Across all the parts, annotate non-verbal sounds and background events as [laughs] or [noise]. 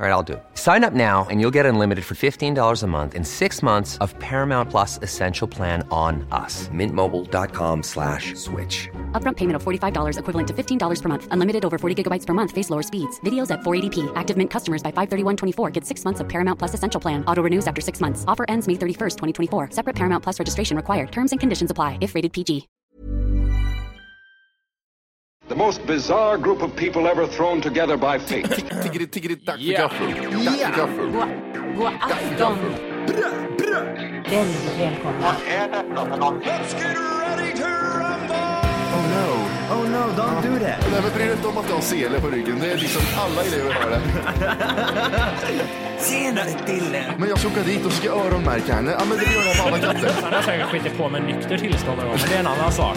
All right, I'll do it. Sign up now and you'll get unlimited for $15 a month in six months of Paramount Plus Essential Plan on us. Mintmobile.com slash switch. Upfront payment of $45 equivalent to $15 per month. Unlimited over 40 gigabytes per month. Face lower speeds. Videos at 480p. Active Mint customers by 531.24 get six months of Paramount Plus Essential Plan. Auto renews after six months. Offer ends May 31st, 2024. Separate Paramount Plus registration required. Terms and conditions apply if rated PG. The most bizarre group of people ever thrown together by fate. Tiggeri, tiggeri, dack för gaffel. Dack för gaffel. God afton! Väldigt välkomna. Oh no. Oh no, don't do that. Nej men bry dig inte om att du har sele på ryggen. Det är liksom alla elever har det. Senare Dille. Men jag ska åka dit och ska öronmärka henne. Ja men det gör jag med alla katter. Han har säkert skitit på med nykter tillstånd men det är en annan sak.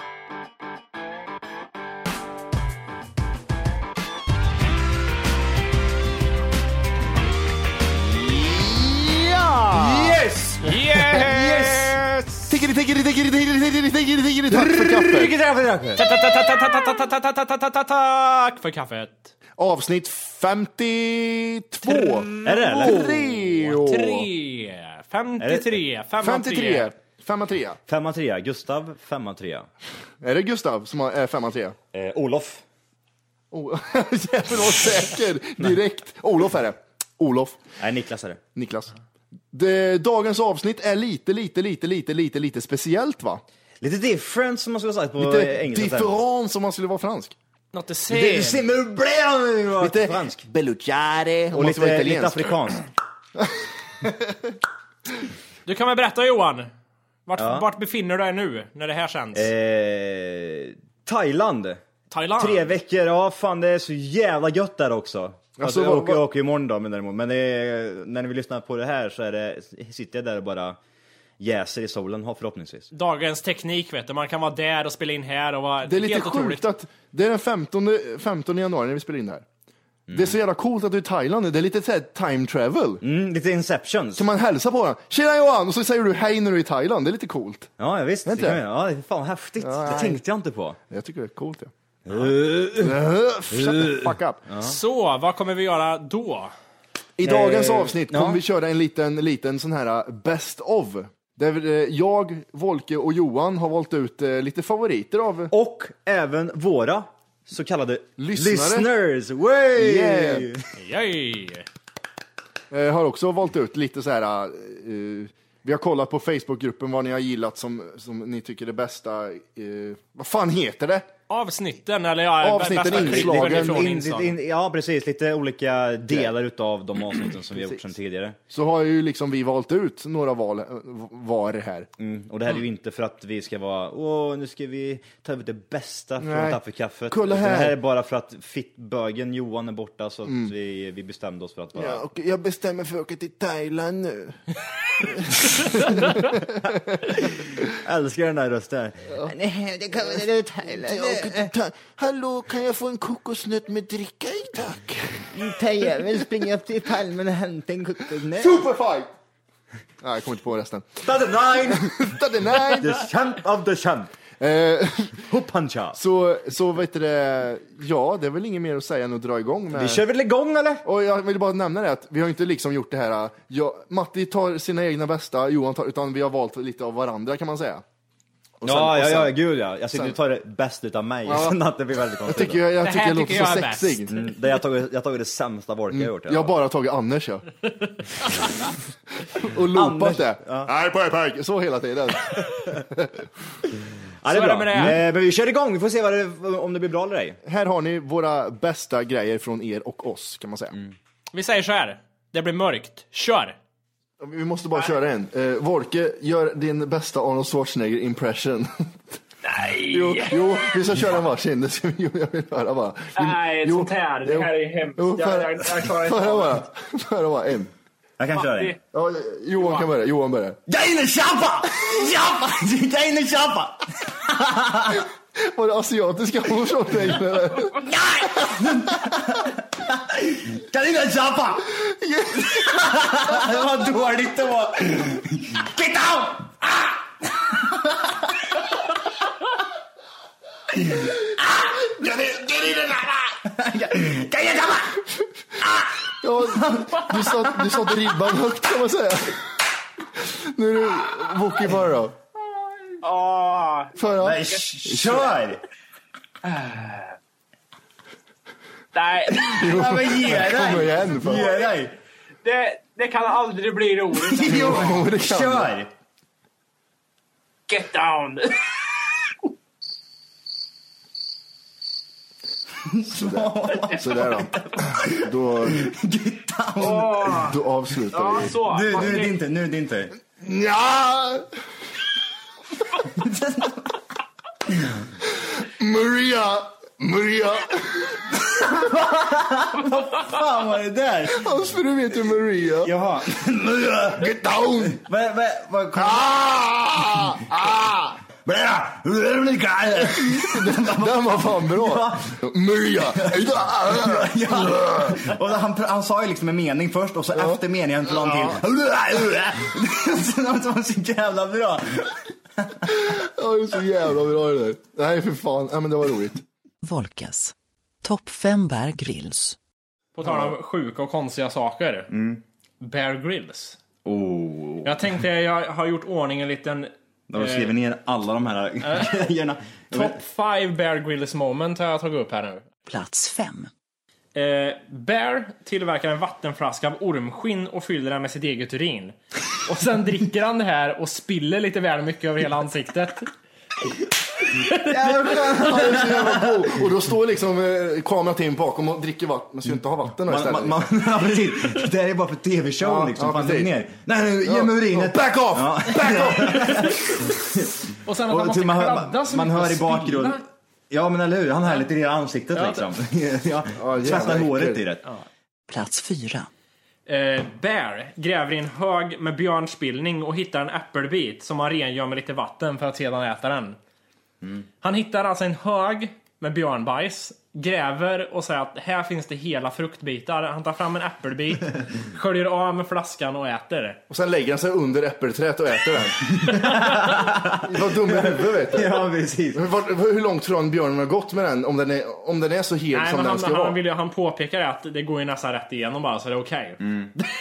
Tack för kaffet. Avsnitt 52. Är det eller? Tre. 53. 53. Femma trea. Femma trea. Gustav, femma trea. Är det Gustav som har- är femma trea? Eh, Olof. Oh, Jävlar vad säker. Direkt. Olof är det. Olof. Nej, Niklas är det. Niklas. Det, dagens avsnitt är lite, lite, lite, lite, lite, lite speciellt va? Lite different som man skulle ha sagt på Lite engelska. different som man skulle vara fransk. Not the Lite same. simulbrean Lite fransk. Bellucciare. Och lite, lite afrikanskt. [laughs] Du kan väl berätta Johan? Vart, vart befinner du dig nu när det här känns? Eh, Thailand. Thailand? Tre veckor, ja fan det är så jävla gött där också. Alltså, Alltså, jag åker, jag åker imorgon då, men däremot. Men det är, när vi lyssnar på det här så är det, sitter jag där och bara jäser i solen förhoppningsvis. Dagens teknik vet du, man kan vara där och spela in här och vara Det är lite helt sjukt otroligt. att det är den 15, 15 januari när vi spelar in det här. Det är så jävla coolt att du är i Thailand nu. Det är lite så här time travel. Mm, lite Inceptions. Kan man hälsa på honom? Tjena Johan! Och så säger du hej när du är i Thailand. Det är lite coolt. Ja, ja visst. Det ja, det är fan häftigt. Ja, det tänkte jag inte på. Jag tycker det är coolt. Ja. Uh, Shut the fuck up. Så, vad kommer vi göra då? I dagens Eh, avsnitt kommer vi köra en liten, liten sån här uh, best of. Där eh, jag, Volke och Johan har valt ut eh, lite favoriter av Och även våra så kallade Lyssnare. listeners. Way! Yeah. Yay! Eh, har också valt ut lite så här. eh, vi har kollat på Facebookgruppen vad ni har gillat som, som ni tycker är bästa. Eh, vad fan heter det? Avsnitten, eller ja, Avsnitten, inslagen, In, in, ja, precis. Lite olika delar utav de avsnitten som vi har gjort sedan tidigare. Så har ju liksom vi valt ut några val var här. Mm. Och det här är ju inte för att vi ska vara, åh, nu ska vi ta ut det bästa från Nej. kaffekaffet. Kolla Utan Det här. Mm. här är bara för att fittbögen Johan är borta så att vi, vi bestämde oss för att bara... Ja, och jag bestämmer för att åka till Thailand nu. [laughs] Älskar den där rösten. Nej, det kan vara det Thailand. Jag åker till Tha- Hallå, kan jag få en kokosnöt med dricka i tack? Thailand springer upp till palmen och hämtar en kokosnöt. Superfight! Nej, jag kommer inte på resten. Stade nine! [laughs] Nine! The champ of the champ! Eh, Hoppancha! så, så vet du det, ja, det är väl inget mer att säga än att dra igång med. Vi kör väl igång eller? Och jag vill bara nämna det att vi har inte liksom gjort det här, ja, Matti tar sina egna bästa, Johan tar, utan vi har valt lite av varandra kan man säga. Och sen- Ja, ja, sen- ja, gud ja. Jag sitter sen- och tar det bäst utav mig. Ja. [laughs] Så att det blir väldigt Jag konstigt. tycker jag, jag Det tycker jag låter tycker så jag är bäst. sexig. Mm, det jag har tagit, jag har tagit det sämsta vodka jag har gjort. Jag har bara tagit Anders ja. [laughs] och loopat det. ja. Nej, pojk, pojk. Så hela tiden. [laughs] Ja, det Så är bra. det det. Eh, men vi kör igång, vi får se vad det, om det blir bra eller ej. Här har ni våra bästa grejer från er och oss kan man säga. Vi säger så här. Det blir mörkt. Kör! Vi måste bara köra en. Eh, Wolke, gör din bästa Arnold Schwarzenegger impression. Nej! [laughs] jo, jo, vi ska köra en varsin. Det ska vi, jo, jag vill höra bara. Nej, Jo, sånt här. Det här är hemskt. Jo, Jag- för- jag- jag klarar inte för- av bara. det. För bara en. Jag kan köra det. Ja, Johan kan börja. Johan börjar. Deine Schapper! Schapper! Deine Schapper! Var det asiatiska Arnold Schwarzenegger eller? Deine Schapper! det var dåligt det var. Get out! Ja, du satte du satte ribban högt kan man säga. Nu är det Wookie bara då. Åh, Föra. Nej, nej, Ja, men ge Kom dig! igen. Ge dig! det, det kan aldrig bli roligt. [laughs] Jo, Jo, det kan kör! Get down! [laughs] Sådär då. Då, Get down! Då avslutar ja, vi. så. Nu, nu är det inte, nu är det inte. Ja! [laughs] Maria! Maria! Fan vad är det där? Hans fru heter Maria. Jaha. Get down! Vad, vad, vad, Ah! Ah! Den var fan bra. Maria! Ja. Och han, han sa ju liksom en mening först och så efter meningen la han till. [laughs] Det var så jävla bra. Ja, det är så jävla bra det där. Nej, för fan. Ja, men det var roligt. Volkes. Topp 5 Bear Grylls. På tal om sjuka och konstiga saker. Bear Grylls. Oh. Jag tänkte jag har gjort ordning en liten Då har du skrivit ner alla de här [laughs] grejerna. top 5 Bear Grylls moment har jag tagit upp här nu. Plats 5. Eh, Bear tillverkar en vattenflaska av ormskinn och fyller den med sitt eget urin. Och sen dricker han det här och spiller lite väl mycket över hela ansiktet. [laughs] Jävla. Och då står liksom eh, kameran till bakom och dricker vatten. Man ska ju inte ha vatten Man, istället. man, man, [laughs] ja, precis. Det här är bara för tv-show Ja, liksom. ja, Fan, precis. ner. Nej, nej, ge mig urinet. Back off! Ja. Back off! [laughs] Och sen att Och måste till man, kladda hör, så man mycket hör och i spilla. bakgrunden. Ja men eller hur, han har lite i det ansiktet Ja, liksom. [laughs] ja, Ja, jävla Tvättar håret äckligt. i det. Plats 4. Eh, Bear gräver i en hög med björnspillning och hittar en äppelbit som han rengör med lite vatten för att sedan äta den. Han hittar alltså en hög med björnbajs, gräver och säger att här finns det hela fruktbitar. Han tar fram en äppelbit, [laughs] sköljer av med flaskan och äter. Och sen lägger han sig under äppelträdet och äter den. [laughs] Vad dum i huvudet vet du. Ja precis. Vart- hur långt från björnen har gått med den? Om den är, om den är så hel Nej, som den han, ska han, vara? vill, ju- han påpekar att det går ju nästan rätt igenom bara så det är okej.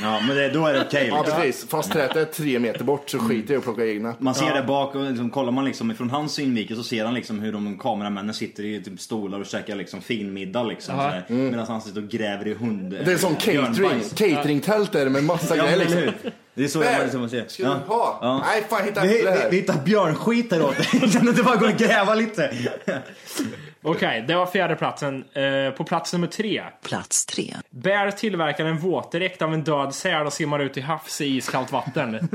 Ja men det, då är det okej. Ja liksom. precis, fast trädet är tre meter bort så skiter jag i att plocka egna. Man ser det bak och liksom, kollar man liksom ifrån hans synvinkel så ser han liksom hur de kameramännen sitter i typ stolar och käkar liksom fin middag liksom. Ja. sådär. Medan han sitter och gräver i hund... Det är som catering, cateringtält är det med massa Ja grejer liksom. Det är så jag liksom ser. Ska du ha? Nej fan hitta Vi, vi, här. vi hittar björnskit här åt dig. Kan du inte bara gå och gräva lite? Okej, det var fjärde platsen. Eh, på plats nummer tre. Plats 3. Bear tillverkar en våtdräkt av en död säl och simmar ut i havs i iskallt vatten.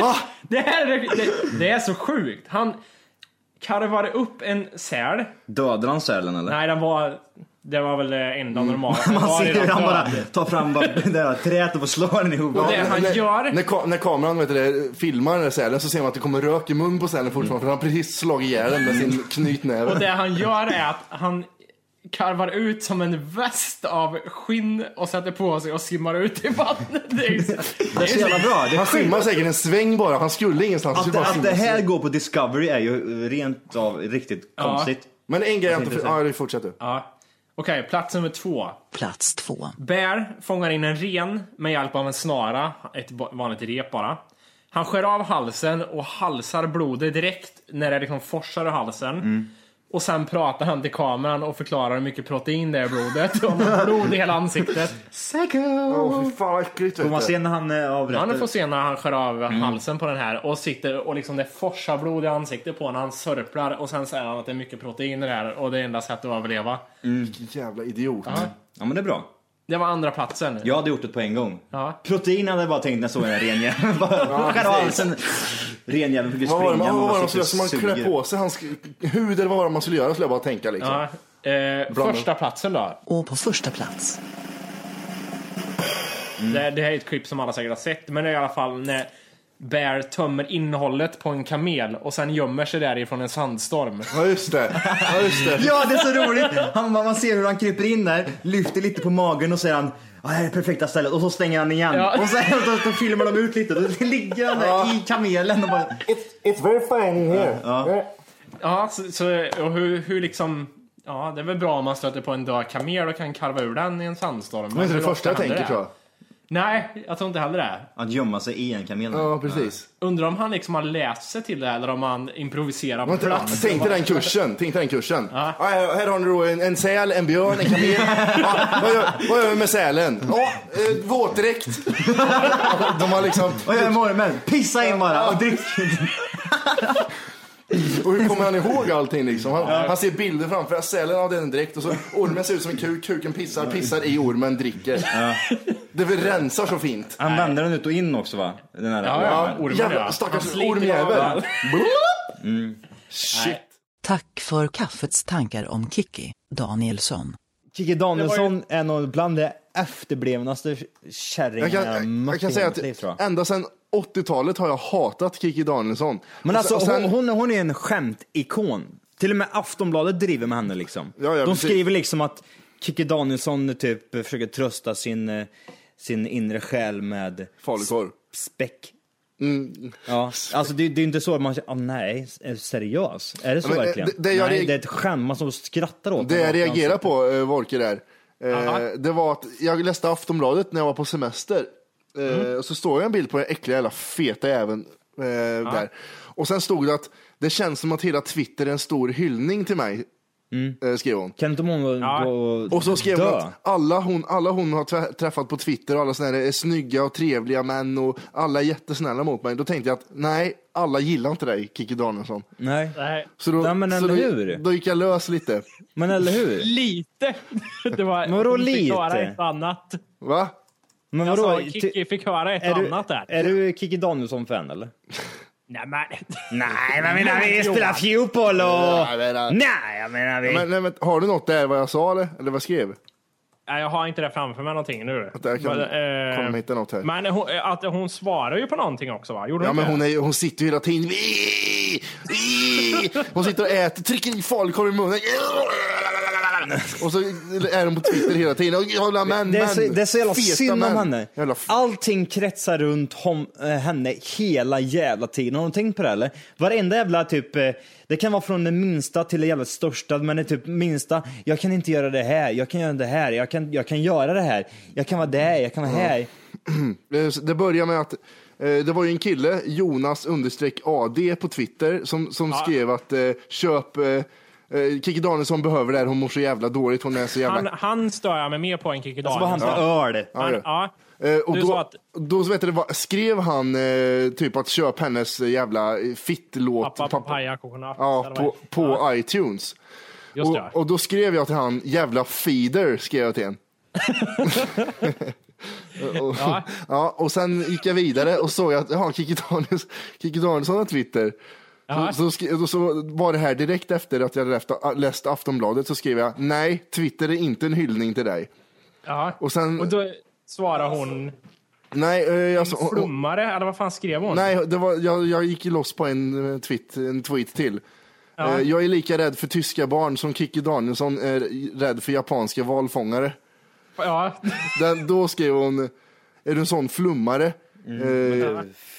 Va? Det här är, det, det är så sjukt. Han karvade upp en säl. Dödade han sälen eller? Nej, den var... Det var väl det enda normala. Den [laughs] Man ser hur han bara tar fram bara [laughs] det där träet och får slå den ihop. Och det han när, gör... När, ka- när kameran vet du, det, filmar den där sälen så ser man att det kommer rök i mun på sälen fortfarande för han har precis slagit ihjäl den med sin Och knytnäve. det han gör är att han karvar ut som en väst av skinn och sätter på sig och simmar ut i vattnet. Det är, Det är så jävla bra. Det Han simmar säkert en sväng bara, han skulle ingenstans. Att, skulle att det här går på Discovery är ju rent av riktigt Ja. konstigt. Men en grej jag inte... säga. Ja, vi fortsätter. Ja. Okej, plats nummer två. Plats 2. Bear fångar in en ren med hjälp av en snara, ett vanligt rep bara. Han skär av halsen och halsar blodet direkt när det liksom forsar ur halsen. Mm. Och sen pratar han till kameran och förklarar hur mycket protein det är i blodet. Och han har blod i hela ansiktet. Psycho! Åh, fy fan vad äckligt. Får man se när han eh, avrättar? Han får se när han skär av Mm. halsen på den här och sitter och liksom det forsar blod i ansiktet på när han sörplar och sen säger han att det är mycket protein i det här och det är enda sättet att överleva. Vilken jävla idiot. Ja men det är bra. Det var andra platsen. Jag hade gjort det på en gång. Ja. Protein hade jag bara tänkt när jag såg den här renjäveln. [laughs] [laughs] Halsen. Renjäveln fick ju Vad var det springa. man, man sitter skulle göra? Man klä på sig hans hud eller vad var det man skulle göra? Skulle jag bara tänka liksom. Ja. Eh, första platsen då. Och på första plats. Det, det här är ett klipp som alla säkert har sett, men det är i alla fall när Bear tömmer innehållet på en kamel och sen gömmer sig därifrån en sandstorm. Ja just det. Ja, just det. Ja det är så roligt! Han, man ser hur han kryper in där, lyfter lite på magen och säger han Ja, det här är det perfekta stället och så stänger han igen. Ja. Och sen då, då filmar de ut lite, då ligger han där i kamelen och bara... It's very fine in here. Ja, så, så och hur, hur liksom... Ja, det är väl bra om man stöter på en död kamel och kan karva ur den i en sandstorm. Det var inte det första jag tänker det? tror jag. Nej, jag tror inte heller det. Att gömma sig i en kamel. Ja precis. Undrar om han liksom har läst sig till det eller om han improviserar på plats. Tänk dig den kursen. Tänk dig den kursen. Ja. Ja, här här har ni då en, en säl, en björn, en kamel. [laughs] Ja, vad, gör, vad gör vi med sälen? Ja, eh, våtdräkt. [laughs] De har liksom... Vad gör mormen? Pissa in bara och drick. [laughs] Och hur kommer han ihåg allting liksom? Han, han ser bilder framför sig. Sälen har den direkt och så ormen ser ut som en kuk. Kuken pissar, pissar i ormen, dricker. Det vill rensar så fint. Han vänder den ut och in också va? Den här Ja, ja. Ormen, Jävla ja. stackars ormjävel. av Shit. Tack för kaffets tankar om Kikki, Danielsson. Kikki Danielsson är nog bland det efterblivnaste Jag kärringarna kan, jag kan säga att liv, jag. ända sedan 80-talet har jag hatat Kiki Danielsson. Men alltså sen- hon, hon, hon är en skämtikon. Till och med Aftonbladet driver med henne liksom. Ja, ja, De precis. skriver liksom att Kikki Danielsson typ försöker trösta sin, eh, sin inre själ med Falukorv. späck. Mm. Ja, alltså det, det är inte så att man säger, ah, nej, är du seriös? Är det så Men, eh, verkligen? det- det jag nej, det är ett skämt, man och skrattar åt Det jag i reagerar ansiktet. på, Wolke där, eh, Aha. det var att jag läste Aftonbladet när jag var på semester. Eh, Mm. Och så står jag en bild på den äckliga jävla feta även där. Och sen stod det att det känns som att hela Twitter är en stor hyllning till mig. eh, skrev hon. Kan inte hon Ja. gå Och så skrev hon att alla hon, alla hon har trä- träffat på Twitter och alla såna här är snygga och trevliga män och alla är jättesnälla mot mig. Då tänkte jag att nej, alla gillar inte dig, Kikki Danielsson. Nej. Nej, Så då, Nej, men så eller då, hur? då gick jag lös lite. Men eller hur? [laughs] lite. [laughs] Det var, Men vadå lite? annat. Va? Men Jag vadå? sa Kikki fick höra ett är du, annat där. Är du Kikki Danielsson-fan eller? Nej men. [laughs] Nej, jag menar vi spelar fotboll och... menar- Nej, jag menar vi... Men, nej, men, har du något där vad jag sa eller? Eller vad jag skrev? Nej, jag har inte det framför mig någonting nu. Att jag kan, Men, eh, kommer hitta något här. Men hon, att hon svarar ju på någonting också va? Gjorde Ja hon men hon, är, hon sitter ju hela tiden. Hon sitter och äter, trycker i falukorv i munnen. [laughs] Och så är hon på Twitter hela tiden. Och Jävla män, Det är, män. så, det är så jävla Feta synd om män. henne. Jävla f- Allting kretsar runt hom, eh, henne hela jävla tiden. Har du tänkt på det eller? Varenda jävla typ, eh, det kan vara från det minsta till det jävla största, men det är typ minsta, jag kan inte göra det här, jag kan göra det här, jag kan, jag kan göra det här, jag kan vara där, jag kan vara här. [clears throat] Eh, Det börjar med att det var ju en kille, Jonas understreck AD på Twitter, som, som skrev att eh, köp, eh, eh, Kikki Danielsson behöver det här, hon mår så jävla dåligt, hon är så jävla... Han, han stör jag mig mer på än Kikki Så var han på Danielsson. öl. Ja. Eh, och Du då, sa att- då så vet du, vad, skrev han eh, typ att köp hennes jävla fittlåt Pappa papaya coconut. ja, eller på, på Ja, iTunes. Just det. Och, och då skrev jag till han, jävla feeder, skrev jag till en. [laughs] och, Ja. [laughs] ja, och sen gick jag vidare och såg att Kikki Daniels- Kikki Danielsson har Twitter. Ja. Så, så, så var det här direkt efter att jag läst, läst Aftonbladet så skrev jag nej, Twitter är inte en hyllning till dig. Ja. Och sen, Och då svarar hon nej, eh, alltså, hon- flummare, eller vad fan skrev hon? Nej, det var, jag, jag gick loss på en, eh, tweet, en tweet till. Ja. Eh, Jag är lika rädd för tyska barn som Kikki Danielsson är rädd för japanska valfångare. Ja. Den, då skrev hon, är du en sån flummare? Eh,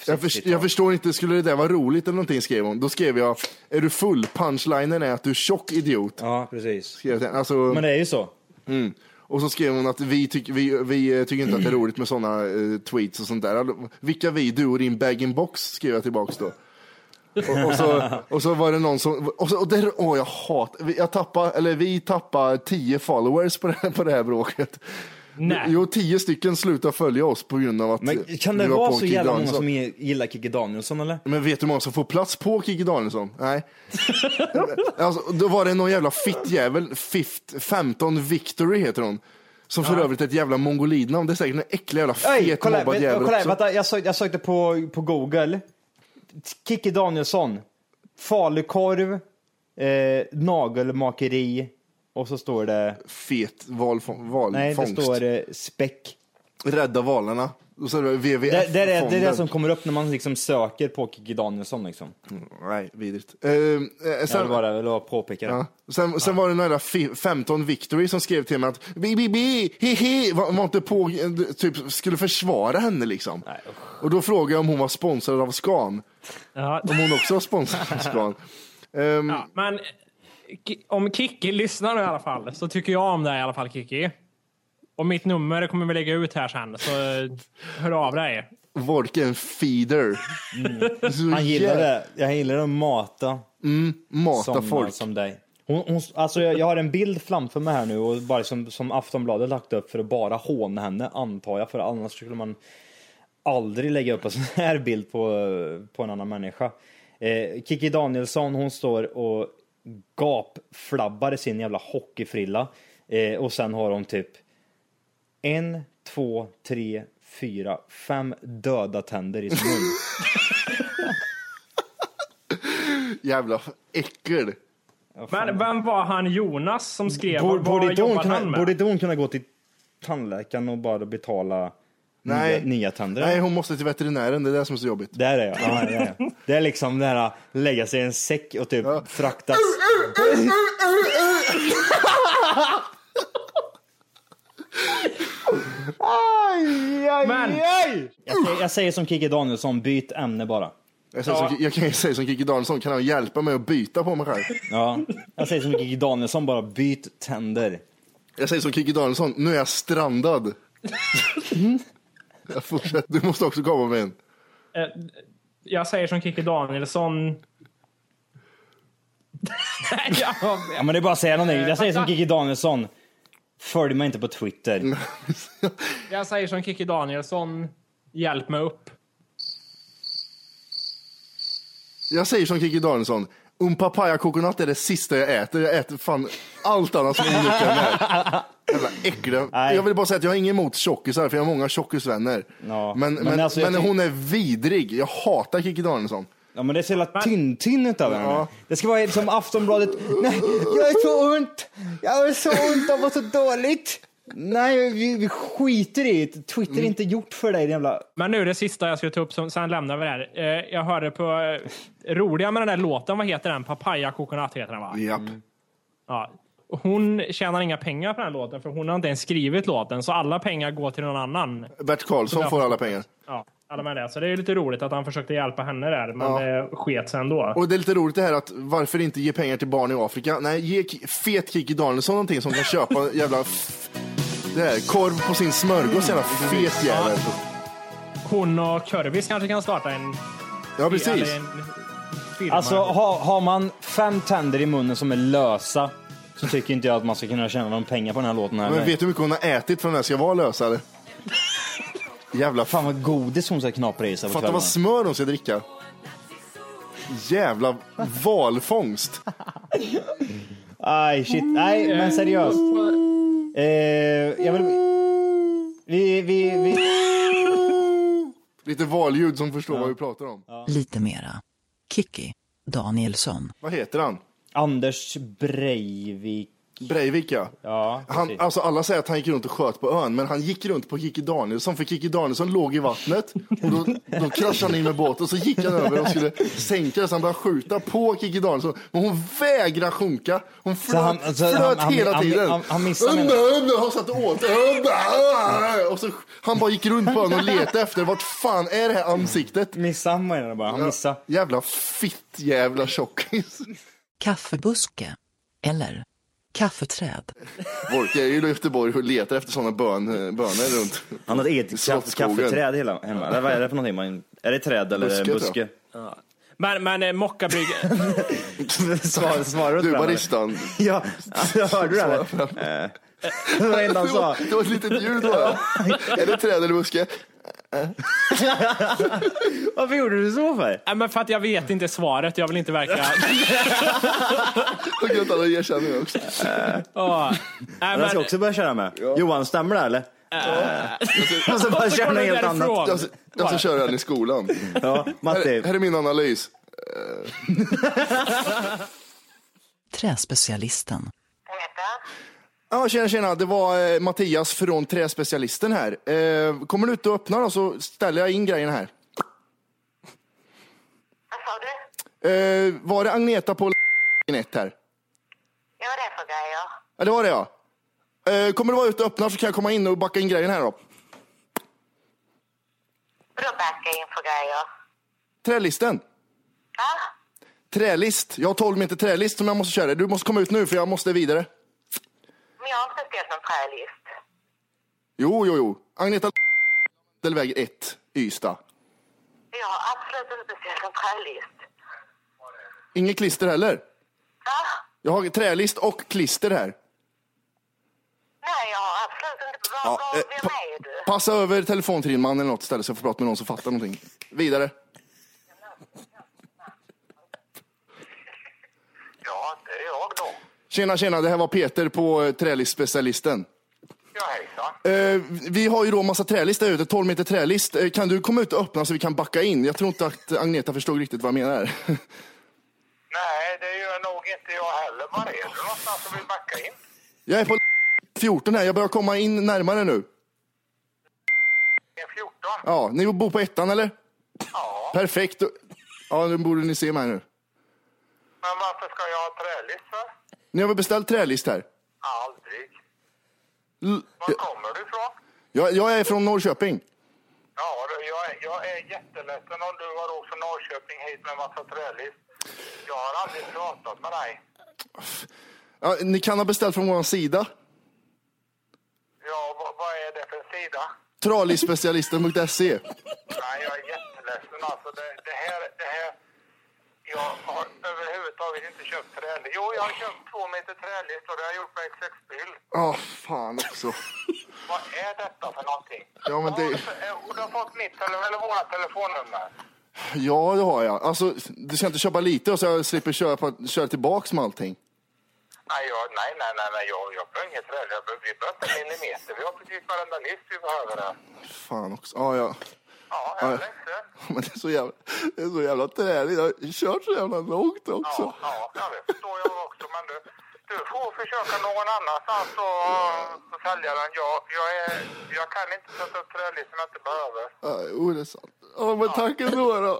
jag, för, jag förstår inte, skulle det där vara roligt eller någonting skrev hon. Då skrev jag, är du full? Punchlinen är att du är tjock idiot. Ja, precis. Skrev jag alltså, Men det är ju så. mm. Och så skrev hon att vi, tyck, vi, vi eh, tycker inte att det är roligt med sådana eh, tweets och sånt där. Vilka vi? Du och din bag-in-box skrev jag tillbaks då. Och, och, så, och så var det någon som, och, så, och där, åh jag hatar, jag tappar, eller vi tappar tio followers på det, här- på det här bråket. Nej. Jo, tio stycken slutar följa oss på grund av att Men kan det vara så jävla många som gillar Kikki Danielsson eller? Men vet du hur många som får plats på Kikki Danielsson? Nej. [laughs] alltså, då var det någon jävla fittjävel, Fift, 15 Victory heter hon. Som för övrigt är ett jävla mongolidnamn. Det är säkert en äcklig jävla Oj, fet kolla, mobbad vänta, jävel kolla, också. vänta, jag, sök, jag sökte på, på Google. Kikki Danielsson. Falukorv, eh, nagelmakeri och så står det... Fet valfång, valfångst. Nej, det står eh, späck. Rädda valarna. Och så är det WWF. Det, det, är, det är det som kommer upp när man liksom söker på Kikki Danielsson. Liksom. Nej, vidrigt. Eh, eh, Jag sen, vill bara, vill bara påpeka det. ja. sen, sen var det några fi- 15 Victory som skrev till mig att bi, bi, bi, he, he, var, var inte på, typ, skulle försvara henne liksom. och då frågade jag om hon var sponsrad av Scan. Ja, Om hon också var sponsrad av Scan. [laughs] Ehm, ja, men om Kiki lyssnar nu i alla fall så tycker jag om dig i alla fall Kiki. Och mitt nummer kommer vi lägga ut här sen, så eh, hör av dig. Volke är en feeder. Så Han gillar det. Jag gillar att mata Mata sådana folk. som dig. Hon, hon, alltså jag, jag har en bild framför mig här nu och bara som, som Aftonbladet lagt upp för att bara håna henne antar jag för annars skulle man aldrig lägga upp en sån här bild på, på en annan människa. Eh, Kiki Danielsson hon står och gapflabbar i sin jävla hockeyfrilla eh, och sen har hon typ en, två, tre, fyra, fem döda tänder i sin mun. [laughs] Jävla äckel. Men vem var han Jonas som skrev? Borde, Vad borde, inte hon jobbade han kunna, med? borde inte hon kunna gå till tandläkaren och bara betala Nej. nya, nya tänder? Nej, hon måste till veterinären. Det är det som är så jobbigt. Där är jag. Ja, ja, ja. Det är liksom det här lägga sig i en säck och typ fraktas. Men Jag, säger- jag säger som Kikki Danielsson, byt ämne bara. Jag, säger som, jag kan ju säga som Kikki Danielsson, kan han hjälpa mig att byta på mig själv? Ja, jag säger som Kikki Danielsson, bara byt tänder. Jag säger som Kikki Danielsson, nu är jag strandad. [laughs] jag fortsätter, du måste också komma med en. eh, jag säger som Kiki Danielsson. [laughs] Ja men det är bara att säga någonting. Jag säger som Kikki Danielsson, följ mig inte på Twitter. jag säger som Kiki Danielsson. Hjälp mig upp. Jag säger som Kikki Danielsson, um papaya coconut är det sista jag äter. Jag äter fan allt annat som är onyttigt än det här. Jävla äckliga. Nej. Jag vill bara säga att jag har inget emot tjockisar, för jag har många tjockisvänner. Ja, Men, men men, alltså, jag men tyck- hon är vidrig. Jag hatar Kikki Danielsson. Ja men det är så jävla tynn-tynn utav henne. Ja. Det ska vara som Aftonbladet. Nej, jag har så ont. Jag har så ont och var så dåligt. Nej, vi, vi skiter i det. Twitter är inte gjort för dig, jävla... Men nu det sista jag skulle ta upp, som, sen lämnar vi det här. Eh, jag hörde på eh, roliga med den där låten, vad heter den? Papaya Coconut heter den va? Japp. Ja. Och Hon tjänar inga pengar på den här låten, för hon har inte ens skrivit låten, så alla pengar går till någon annan. Bert Karlsson får alla pengar. Ja, alla med det. Så det är lite roligt att han försökte hjälpa henne där, men Ja. det sket sig ändå. Och det är lite roligt det här att varför inte ge pengar till barn i Afrika? Nej, ge fet Kikki Danielsson någonting som kan [laughs] köpa jävla det här, korv på sin smörgås, jävla fet jävel. Hon och Körvis kanske kan starta en... Ja, precis. en firma. Alltså har, har man fem tänder i munnen som är lösa så tycker inte jag att man ska kunna tjäna någon pengar på den här låten heller. Men vet du hur mycket hon har ätit för att den här ska vara lösare? Jävla Fan vad godis hon ska knapra i sig på Fatta kvällarna. vad smör hon ska dricka. Jävla valfångst. Aj shit, nej men seriöst. Eh, jag vill... Vi, vi, vi... Lite valljud som förstår vad vi pratar om. Lite mera. Kikki Danielsson. Vad heter han? Anders Breivik. Breivik ja. Ja, Han, alltså alla säger att han gick runt och sköt på ön, men han gick runt på Kikki Danielsson, för Kikki Danielsson låg i vattnet. Och då, då kraschade han in med båten och så gick han över och skulle sänka det, så han började skjuta på Kikki Danielsson. Men hon vägrade sjunka. Hon flöt, han- alltså, flöt han- hela han- tiden. han- han missade Han satt åt. Och så, han bara gick runt på ön och letade efter, vart fan är det här ansiktet? Missade han menar bara, han missade. Jävla fitt jävla tjockis. Kaffebuske. Eller Kaffeträd. Volke är ju i Göteborg och letar efter sådana bön, bönor runt. Han har ett eget kaff- kaffeträd hela, hemma. Eller vad är det för någonting? Man, är det träd eller Buske, buske? buske? Men, men eh, mockabrygg... [laughs] Svar, svarar du på den, baristan. Ja, [laughs] hörde du det? Eh, Det var det enda han sa. [laughs] det var ett litet ljud bara. Är det träd eller buske? [laughs] Varför gjorde du så för? Nej, men för att jag vet inte svaret. Jag vill inte verka... Och att alla erkänner också. Åh. Nej, Den men... ska jag också börja köra med. Johan, stämmer det eller? Och så bara Och så köra något du helt därifrån. annat. Jag, ska- jag ska köra den i skolan. Ja, Här, Matti. här är min analys. Träspecialisten. Ja, tjena, tjena. Det var eh, Mattias från Träspecialisten här. Eh, kommer du ut och öppnar då så ställer jag in grejerna här. Vad sa du? Eh, var det Agneta på [laughs] ett här? Ja, det för grejer? Ja, det var det ja. Eh, kommer du vara ute och öppnar så kan jag komma in och backa in grejerna här då. Vadå backa in för grejer? Trälisten. Va? Trälist. Jag har 12 meter trälist som jag måste köra. Du måste komma ut nu för jag måste vidare. Men jag har inte ställt någon trälist. Jo, jo, jo. Agneta väg 1, Ystad. Jag har absolut inte beställt någon trälist. Inget klister heller. Va? Jag har trälist och klister här. Nej, jag har absolut inte... Vad, Ja, vad, eh, vem pa- är du? Passa över telefon till din man eller något istället så jag får prata med någon som fattar någonting. Vidare. Ja, det är jag då. Tjena, tjena. Det här var Peter på eh, Trälistspecialisten. Ja, hejsan. Eh, vi har ju då massa trälist där ute, 12 meter trälist. Eh, kan du komma ut och öppna så vi kan backa in? Jag tror inte att Agneta förstod riktigt vad jag menar. [laughs] Nej, det gör nog inte jag heller. Var är du någonstans och vill backa in? jag är på 14 här, jag börjar komma in närmare nu. Det är 14. Ja, ni bor på ettan eller? Ja. Perfekt. Ja, nu borde ni se mig nu. Men varför ska jag ha trälist för? Ni har väl beställt trälist här? Aldrig. L- Var kommer du ifrån? jag, jag är från Norrköping. Ja, jag, är- jag är jätteledsen om du har åkt från Norrköping hit med en massa trälist. Jag har aldrig pratat med dig. Ja, ni kan ha beställt från vår sida. Ja, vad, vad är det för sida? Tralisspecialisten.se. Nej, jag är jätteledsen alltså. Det, det här, det här... Jag har överhuvudtaget inte köpt trälist. Jo, jag har köpt två meter trälist och det har jag gjort på X6-bil. Ja, fan också. [laughs] Vad är detta för någonting? Ja, men det- du eh, Du har fått mitt eller våra telefonnummer. Ja, det har jag. Alltså, du ska inte köpa lite och så jag slipper köra, på, köra tillbaks med allting. Nej, jag, nej, nej, nej, nej, jag, jag behöver inget träd. Vi behöver inte millimeter. Vi har precis varenda list vi behöver. Fan också. Ja, ja. Ja, ja. ledsen. [laughs] Men det är så jävla, det är så jävla träligt. Jag har kört så jävla långt också. Ja, ja, det förstår jag också. Men du, du får försöka någon annanstans och, och sälja den. Jag, jag, är, jag kan inte sätta upp trädlist som jag inte behöver. Ja, jo, det är sant. Ja, men tack ändå då.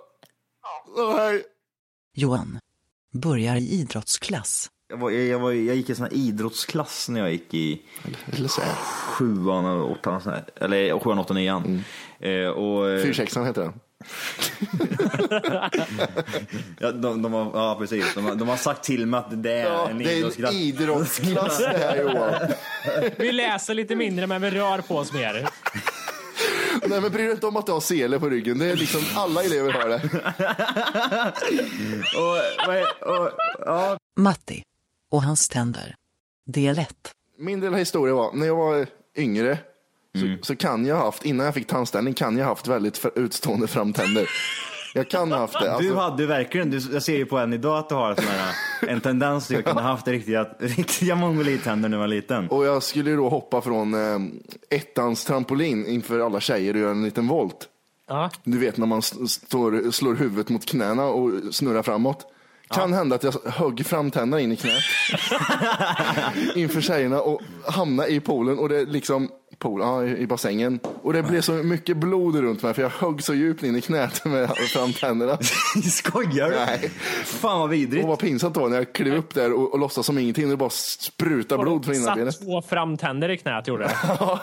Ja, hej. Johan. Börjar i idrottsklass. Jag, var, jag, jag, var, jag gick i sån här idrottsklass när jag gick i Eller så sjuan och åttan. Eller sjuan, åttan, nian. Eh, och, eh, Fyrsexan heter den. [laughs] ja, de, de har, ja, precis. De har, de har sagt till mig att det är Ja, en det är en idrottsklass. idrottsklass det här [laughs] Johan. Vi läser lite mindre men vi rör på oss mer. [laughs] Nej men bry dig inte om att du har sele på ryggen. Det är liksom alla elever har det. och, är- och, ja, Matti. Och hans tänder. Del 1. Min lilla historia var, när jag var yngre Mm. så kan jag ha haft, innan jag fick tandställning, kan jag ha haft väldigt för, utstående framtänder. Jag kan ha haft det. Du Alltså, hade verkligen, du, jag ser ju på en idag att du har sån här, en tendens till att kunna ha haft riktiga, riktiga mongolittänder när du var liten. och jag skulle ju då hoppa från eh, ettans trampolin inför alla tjejer och göra en liten volt. Ja. Du vet när man står, slår huvudet mot knäna och snurrar framåt. Kan hända att jag högg framtänderna in i knät. [laughs] Inför tjejerna och hamna i poolen och det liksom, pool, ja, i i bassängen. Och det blev så mycket blod runt mig för jag högg så djupt in i knät med framtänderna. [laughs] Skojar du? Nej. Fan vad vidrigt. Och vad pinsamt det var när jag klev upp där och, och låtsas som ingenting. Det bara spruta blod från innanbenet. Satt två framtänder i knät gjorde det. [laughs]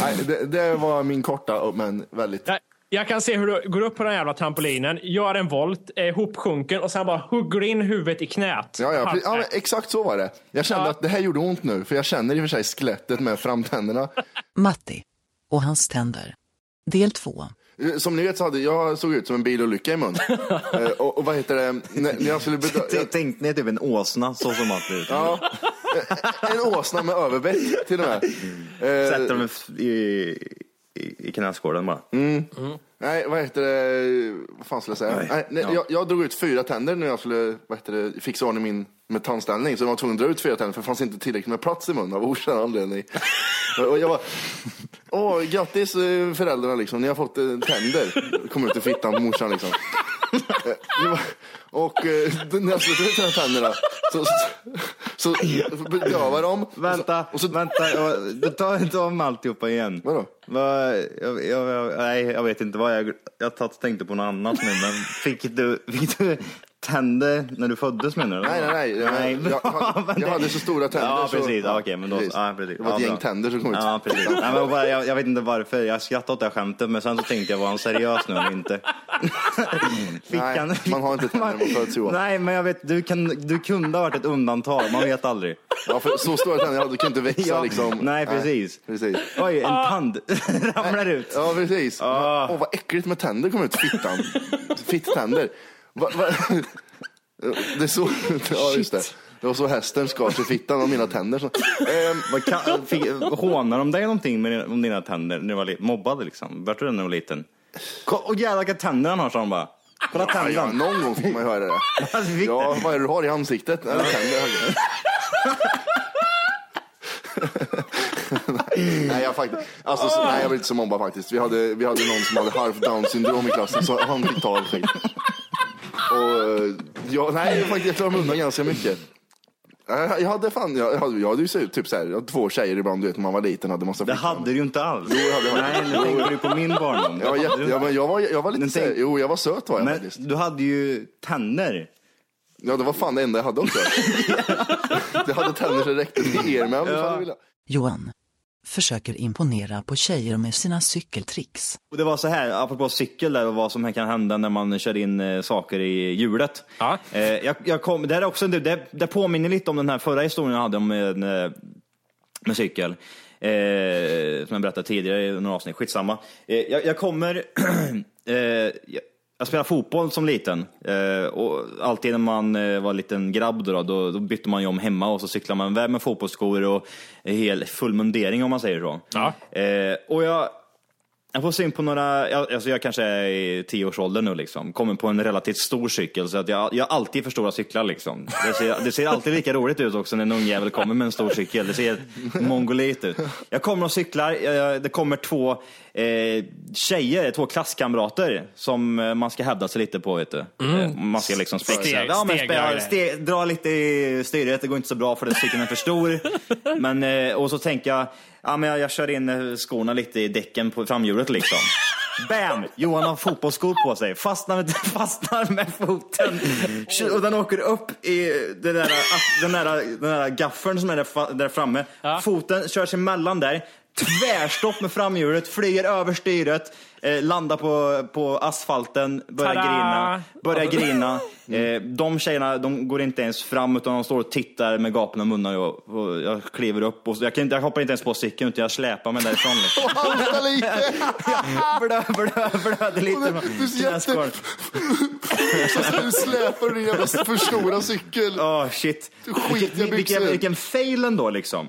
Nej, det, det var min korta men väldigt Nej, Jag kan se hur du går upp på den jävla trampolinen, gör en volt, är ihopsjunken och sen bara hugger in huvudet i knät. Ja, ja, ja, exakt så var det. Jag kände Ja. att det här gjorde ont nu, för jag känner i och för sig skelettet med framtänderna. Matti och hans tänder. Del 2. Eh, Som ni vet så hade jag såg ut som en bilolycka i mun. [laughs] Eh, och, och vad heter det, när, jag skulle bedöma... Jag tänkte ni typ en åsna så som att [laughs] det Ja, en åsna med överbett till och med. Eh, Sätter dem i, i, i knäskålen bara. Nej, vad heter det, vad fan skulle jag säga? Nej, nej, Ja. jag, jag drog ut fyra tänder när jag skulle vad heter det, fixa ordning min med tandställning. Så jag var tvungen att dra ut fyra tänder för det fanns inte tillräckligt med plats i munnen av okänd anledning. [laughs] Och jag var, åh, grattis eh, föräldrarna liksom, ni har fått eh, tänder. Kom ut ur fittan på morsan liksom. [laughs] Eh, det var- Och eh, när jag skulle ta ut de här tänderna så, så, så [laughs] bedövade de. Vänta, Och så, vänta, jag- ta inte om alltihopa igen. Vadå? Vad, jag, jag, jag, nej, jag vet inte vad jag, jag tatt- tänkte på något annat nu, men fick du, fick du tänder när du föddes menar du? Nej, nej, nej. Jag, nej. jag, jag, jag hade så stora tänder. Ja, så, precis. Ja, okej, men då, precis. ja, precis. Det var ett ja, gäng tänder som kom ut. Ja, precis. Nej, men bara, jag, jag vet inte varför. Jag skrattade åt det här skämtet, men sen så tänkte jag, var han seriös nu eller inte? [laughs] Fick Nej, man har inte tänder när man föds Johan. Nej, men jag vet, du, kan, du kunde ha varit ett undantag. Man vet aldrig. Ja, för så stora tänder jag hade, du kan inte växa Ja, liksom. nej, precis. precis. Oj, en tand [laughs] ramlar ut. Ja, precis. Ah. Åh, vad äckligt med tänder kom ut, fittan. Fitttänder. Va, va? Det är så, ja just det. Det var så hästen skar sig i fittan av mina tänder. Så. Ehm, Vad kan, fick, hånar de dig någonting med dina, om dina tänder när du var li- mobbad liksom? Vart du det när du var liten? Och jävlar vilka tänder han har, sa de bara. Kolla ja, ja, tänderna. någon gång fick man ju höra det. Alltså, fick Ja, vad är det du har i ansiktet? Eller tänder? Hörde. [laughs] nej, jag faktiskt, alltså, så, nej, jag var inte så mobbad faktiskt. Vi hade, vi hade någon som hade halvt down syndrom i klassen, så han fick ta all skit. Och, ja, nej, jag, faktiskt, jag klarade mig undan ganska mycket. Jag jag hade fan, jag hade, jag hade ju så- typ så här, jag hade två tjejer ibland, du vet, när man var liten hade massa Det flickvänner. hade du ju inte alls. Jo, jag hade- Nej, nu tänker du på min barndom. Jag var, jätte, hade du ja, men jag var, jag var lite Men så tänk- här, jo jag var söt var jag Men faktiskt. du hade ju tänder. Ja det var fan det enda jag hade också. [laughs] jag hade tänder så det räckte till er med om ville. Johan försöker imponera på tjejer med sina cykeltricks. Och det var så här, apropå cykel där och vad som kan hända när man kör in eh, saker i hjulet. Ja. Eh, jag, jag kom, det, här är också, det, det påminner lite om den här förra historien jag hade om med, med cykel. Eh, som jag berättade tidigare i några avsnitt, skitsamma. Eh, jag, jag kommer, [clears throat] eh, jag, spelade fotboll som liten eh, och alltid när man eh, var liten grabb då, då, då bytte man ju om hemma och så cyklade man iväg med fotbollsskor och hel full mundering om man säger så. Ja. Eh, och jag, jag får syn på några, jag, alltså jag kanske är i tioårsåldern nu liksom, kommer på en relativt stor cykel så att jag, jag alltid för stora cyklar liksom. Det ser, det ser alltid lika roligt ut också när en ungjävel kommer med en stor cykel. Det ser mongolit ut. Jag kommer och cyklar, jag, det kommer två eh, tjejer, två klasskamrater som eh, man ska hävda sig lite på vet du. Eh, Man ska liksom spexa. Steg- ja, men stegra spe, ste, dra lite i styret, det går inte så bra för den cykeln är för stor. [laughs] Men, eh, och så tänker jag, ja, men jag, jag kör in eh, skorna lite i däcken på framhjulet liksom. [laughs] Bam! Johan har fotbollsskor på sig, fastnar med, [laughs] fastnar med foten och den åker upp i den där, den där, den där gaffeln som är där, där framme. Foten körs emellan där, tvärstopp med framhjulet, flyger över styret, eh, landar på, på asfalten, börjar Tada! grina. Börjar grina. Eh, de tjejerna de går inte ens fram utan de står och tittar med gapna munnar och, och jag kliver upp och jag, kan inte, jag hoppar inte ens på cykeln utan jag släpar mig därifrån. Liksom. Halta lite! [laughs] Blö, blö, blöder lite. Du så jätte- du släpa din jävla för stora cykel. Åh shit. Vilken, vilken, vilken fail ändå liksom.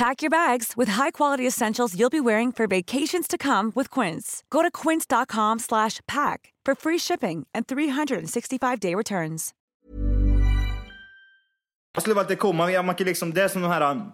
Pack your bags with high-quality essentials you'll be wearing for vacations to come with Quince. Go to quince.com/pack for free shipping and 365-day returns. Jag skulle vara lite cool, man, man kan liksom, det är som de här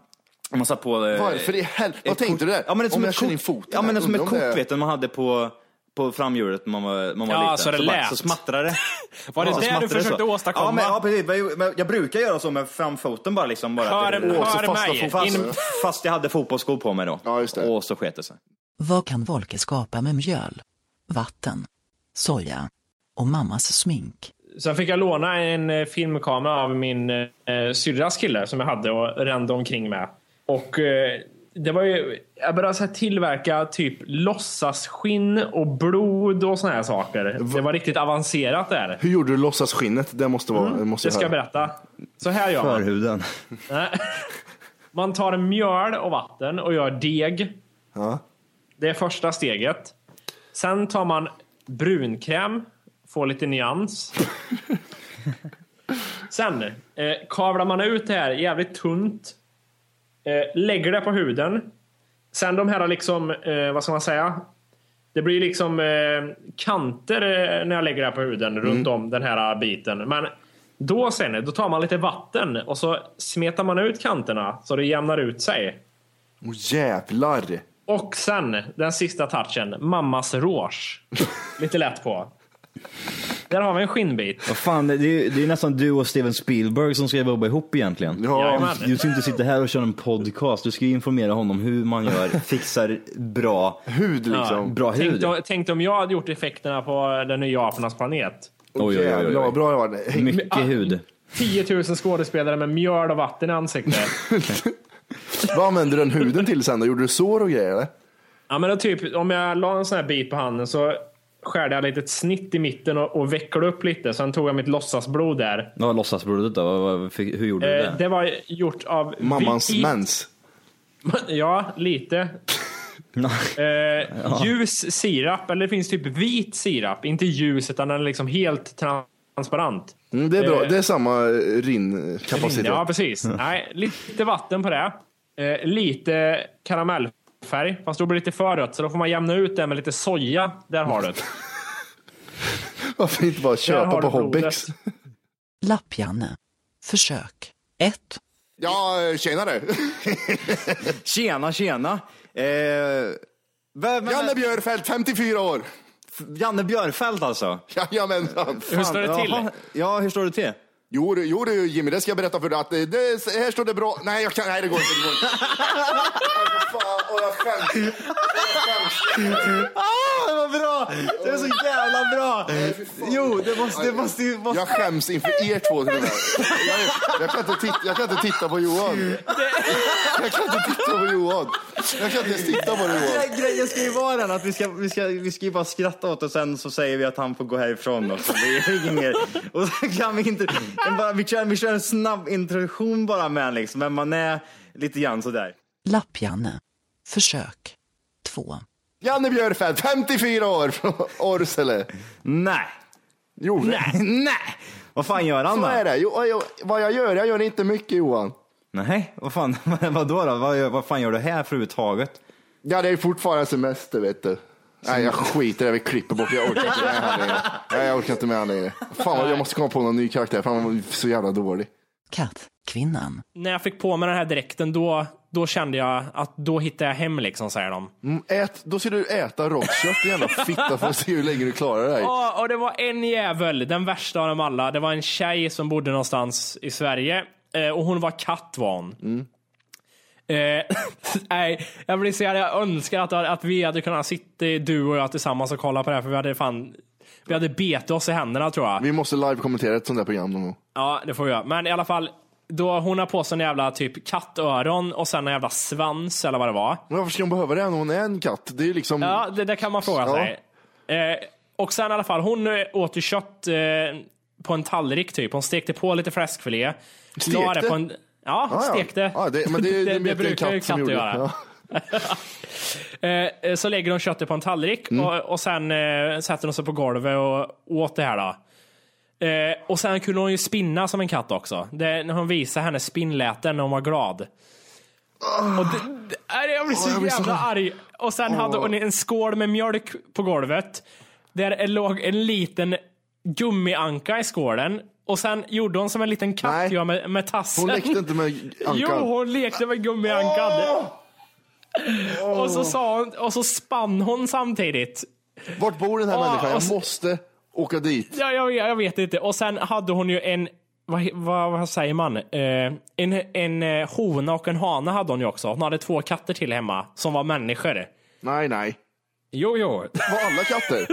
man satt på... eh, Varför i helvete? Vad tänkte du där? Ja, men det är som Om jag ett kör in foten Ja, men det är som ett undrar om kort vet du, man hade på, på framhjulet när man var, man var Ja, liten. så det bara- lät. Så smattrade det. [laughs] Var det Så det du försökte så. åstadkomma? Ja, men, ja precis. Men jag- men Jag brukar göra så med framfoten bara. Liksom, bara Hör- det- hör så fasta mig. Fast, In- fast jag hade fotbollsskor på mig då. Ja, just det. Och så sket det sig. Vad kan Volke skapa med mjöl, vatten, soja och mammas smink? Sen fick jag låna en eh, filmkamera av min eh, syrras kille som jag hade och rände omkring med. Och eh, det var ju, jag började så här tillverka typ låtsasskinn och blod och såna här saker. Det var riktigt avancerat där. Hur gjorde du låtsasskinnet? Det måste vara... det måste Det ska jag berätta. Så här gör man. Förhuden. Nej. Man tar mjöl och vatten och gör deg. Ja. Det är första steget. Sen tar man brunkräm, får lite nyans. Sen eh, kavlar man ut det här jävligt tunt. Eh, lägger det på huden. Sen de här liksom, eh, vad ska man säga? Det blir liksom eh, kanter eh, när jag lägger det här på huden runt om den här biten. Men då sen, då tar man lite vatten och så smetar man ut kanterna så det jämnar ut sig. Åh jävlar! Och sen den sista touchen, mammas rouge. [laughs] Lite lätt på. Där har vi en skinnbit. Vad fan, det är ju det är nästan du och Steven Spielberg som ska jobba ihop egentligen. Jajamän. Du ska inte sitta här och köra en podcast, du ska ju informera honom hur man gör, [laughs] fixar bra Hud liksom. Bra hud. Tänk, om- tänk om jag hade gjort effekterna på den nya apornas planet. Oj, oj, oj, oj. Bra jag var. Mycket hud. 10 000 skådespelare med mjöl och vatten i ansiktet. [laughs] Vad använde du den huden till sen då? Gjorde du sår och grejer eller? Ja men då typ, om jag la en sån här bit på handen så skärde jag lite ett snitt i mitten och, och vecklade upp lite. Sen tog jag mitt låtsasblod där. Vad var låtsasblodet då? Hur gjorde du Eh, det? det var gjort av Mammans vit- mens. [laughs] Ja, lite. [laughs] Eh, ljus sirap, eller det finns typ vit sirap. Inte ljus, utan den är liksom helt transparent. Mm, det är bra. Eh, Det är samma eh, rinnkapacitet. Ja, precis. Nej, lite vatten på det. Eh, lite karamellfärg, fast då blir det lite för rött, så då får man jämna ut det med lite soja. Där har du det. [laughs] Varför inte bara köpa på. Hobbex? Lapp-Janne. Försök 1. Ja, eh, tjenare! [laughs] Tjena, tjena. Eh, vem, vem, Janne Björfeldt, 54 år. Janne Björfeldt alltså? Jajamensan. Hur står det till? Jaha. Ja, hur står det till? Jo, du- jo du Jimmy, det ska jag berätta för dig att det, det, här står det bra. Nej, jag kan, nej det går inte. Det går inte. [laughs] Alltså, fan, åh, jag skäms. Det var [laughs] bra! Det är så jävla bra! Jo, det måste, det måste ju... Måste... Jag skäms inför er två till och med. Jag, jag, kan inte titta, jag kan inte titta på Johan. Jag kan inte titta på Johan. Jag kan inte ens titta på dig Johan. Gre- Grejen ska ju vara den att vi ska, vi, ska, vi ska ju bara skratta åt och sen så säger vi att han får gå härifrån och så blir det inget. Och så kan vi inte, en bara, vi, kör, vi kör en snabb introduktion bara med liksom, vem man är, lite grann sådär. Lapp-Janne. Försök 2. Janne Björfeldt, 54 år, från Årsele. Nej, Jo, nej, nej! Vad fan gör han så då? är det. Jo, jag, vad jag gör, jag gör inte mycket Johan. Nej, vad fan, [laughs] vad då? då? Vad, vad fan gör du här för överhuvudtaget? Ja, det är fortfarande semester vet du. Nej, jag skiter i det. Vi klipper bort. Jag orkar inte med han längre. Nej, jag orkar inte med han längre. Fan, jag måste komma på någon ny karaktär. Fan, han var så jävla dålig. Katt. Kvinnan. När jag fick på mig den här dräkten, då, då kände jag att då hittade jag hem liksom, säger de. Mm, ät, då ska du äta rått jävla fitta, för att se hur länge du klarar dig. Ja, och det var en jävel, den värsta av dem alla. Det var en tjej som bodde någonstans i Sverige. Eh, och hon var katt var hon. Eh, [laughs] nej, jag blir så jävla, jag önskar att, att vi hade kunnat sitta, du och jag tillsammans och kolla på det här, för vi hade fan, vi hade bet oss i händerna tror jag. Vi måste live-kommentera ett sånt där program någon gång. Ja, det får vi göra. Men i alla fall, då hon har på sig en jävla typ kattöron och sen en jävla svans eller vad det var. Men varför ska hon behöva det när hon är en katt? Det är ju liksom... Ja, det, det kan man fråga Ja. sig. Eh, och sen i alla fall, hon eh, åt ju kött eh, på en tallrik typ. Hon stekte på lite fläskfilé. Stekte? Det en, ja, Ja, ja. stekte. Ja, det- men det- [laughs] det vet en katt som gjorde. göra. [laughs] Eh, så lägger hon köttet på en tallrik Mm. och, och sen eh, sätter hon sig på golvet och åt det här då. Eh, och sen kunde hon ju spinna som en katt också. Det, när hon visade hennes spinnläten när hon var glad. Och det, det, jag blir så jag blir så- jävla arg. Och sen hade hon en skål med mjölk på golvet. Där låg en liten gummianka i skålen. Och sen gjorde hon som en liten katt Nej. gör med, med tassen. Hon lekte inte med [laughs] ankan. Jo, hon lekte med gummiankan. Och så sa hon, och så spann hon samtidigt. Vart bor den här Åh, människan? Jag så- måste åka dit. Ja, jag, jag vet inte. Och sen hade hon ju en, vad, vad, vad säger man? Eh, en en eh, hona och en hane hade hon ju också. Hon hade två katter till hemma som var människor. Nej, nej. Jo, jo. Var alla katter?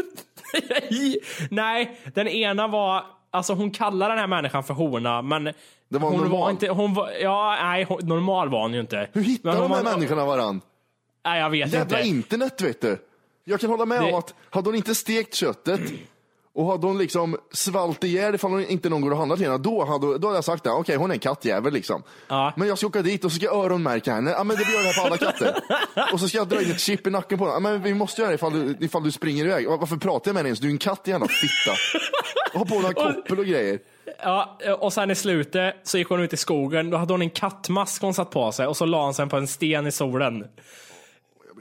[laughs] Nej, den ena var, alltså hon kallar den här människan för hona, men var hon normal. var inte, hon var, ja, nej, hon, normal var hon ju inte. Hur hittar Men de här var- människorna varann? Nej, jag vet Jävla inte. internet vet du. Jag kan hålla med Det- om att hade hon inte stekt köttet och hade hon liksom svalt ihjäl ifall hon inte någon går och handlar till henne, då hade, då hade jag sagt det. Okej, hon är en kattjävel liksom. Ja. Men jag ska åka dit och så ska jag öronmärka henne. Ja, men det gör det här på alla katter. och så ska jag dra in ett chip i nacken på henne. Ja, men vi måste göra det ifall du, ifall du springer iväg. Varför pratar jag med henne ens? Du är en katt jävla fitta. Ha på några koppel och grejer. Ja, och sen i slutet så gick hon ut i skogen. Då hade hon en kattmask hon satt på sig och så la hon sig på en sten i solen.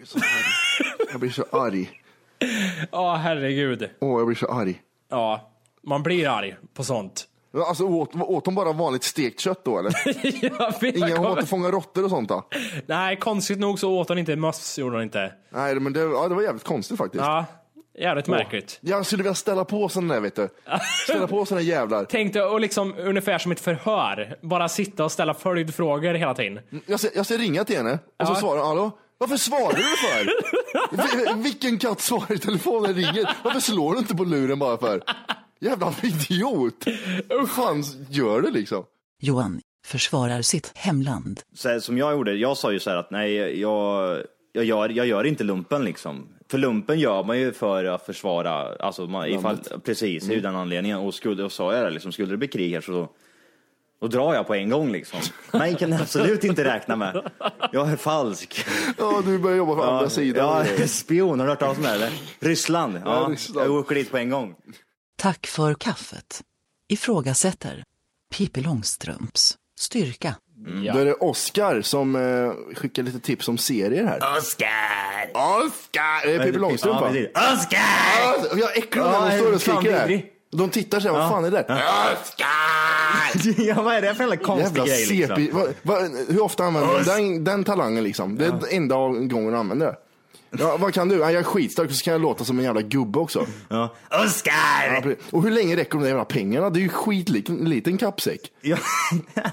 Jag blir så arg. Jag blir så arg. [laughs] Ja, herregud. Åh, jag blir så arg. Ja, man blir arg på sånt. Alltså åt, åt hon bara vanligt stekt kött då eller? [laughs] Jag vet, Inga, jag kommer- inte fånga råttor och sånt då? Nej, konstigt nog så åt hon inte möss, gjorde hon inte. Nej, men det, ja, det var jävligt konstigt faktiskt. Ja, jävligt märkligt. Jag skulle vilja ställa på sådana där vet du. [laughs] Ställa på sådana jävlar. Tänkte och liksom ungefär som ett förhör. Bara sitta och ställa följdfrågor hela tiden. Jag ska, jag ska ringa till henne och så Ja. svarar hon, hallå? Varför svarar du för? Vi- [laughs] Vilken katt svarar i telefonen ringer? Varför slår du inte på luren bara för? Jävla idiot! Hur fan gör du liksom? Johan försvarar sitt hemland. så här, som jag gjorde, jag sa ju så här att nej, jag, jag, gör, jag gör inte lumpen liksom. För lumpen gör man ju för att försvara, alltså man, ifall, precis, ju den anledningen. Och skulle, och sa jag det, liksom, skulle det bli krig här så då drar jag på en gång liksom. Nej, kan absolut inte räkna med. Jag är falsk. Ja, du börjar jobba på andra sidan. Ja, spion, har du hört talas om det eller? Ryssland. Ja, Ja, Ryssland. jag åker dit på en gång. Tack för kaffet. Ifrågasätter Pippi Långstrumps styrka. Då är det Oscar som eh, skickar lite tips om serier här. Oscar! Oscar! Det är Pippi Långstrump Ja, va? Oscar! Ja, Jag mig Ja, när de står och skriker där. De tittar så här, vad fan är det? Oscar! [laughs] ja, vad är det för jävla konstig Jävla grej liksom? Va, va, hur ofta använder du den, den talangen liksom? Det är den enda gången du använder det. Ja, vad kan du? Ja, jag är skitstark och så kan jag låta som en jävla gubbe också. Ja. Oscar! Ja, och hur länge räcker de där jävla pengarna? Det är ju skitliten liten kappsäck. Ja. [laughs]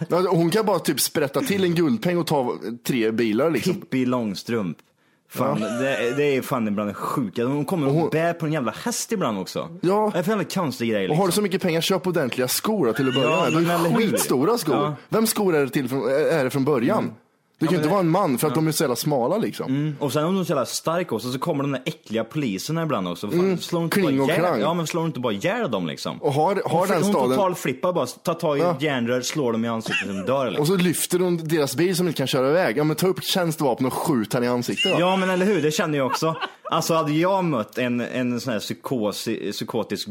Ja, hon kan bara typ sprätta till en guldpeng och ta tre bilar liksom. Pippi Långstrump. Fan, det, det är fan ibland det sjuka. Hon kommer och hon- bär på en jävla häst ibland också. Ja. Det är för jävla konstig grej Och liksom. har du så mycket pengar, köp ordentliga skor till att börja Ja, med. skitstora skor. Ja. Vems skor är det, till är det från början? Du kan ju inte vara en man för att de är så jävla smala liksom. Mm. Och sen om du är så jävla stark också så kommer de där äckliga poliserna ibland också. Fan, Mm. slår inte Kling och klang. Ja men slår inte bara ihjäl dem liksom? Och har, har hon, den hon staden... total flippar bara, tar tag i Ja. järnrör, slår dem i ansiktet och de dör liksom. Och så lyfter hon deras bil som inte kan köra iväg. Ja men ta upp tjänstevapen och skjut henne i ansiktet då. Ja men eller hur, det känner jag också. Alltså hade jag mött en, en sån här psykos, psykotisk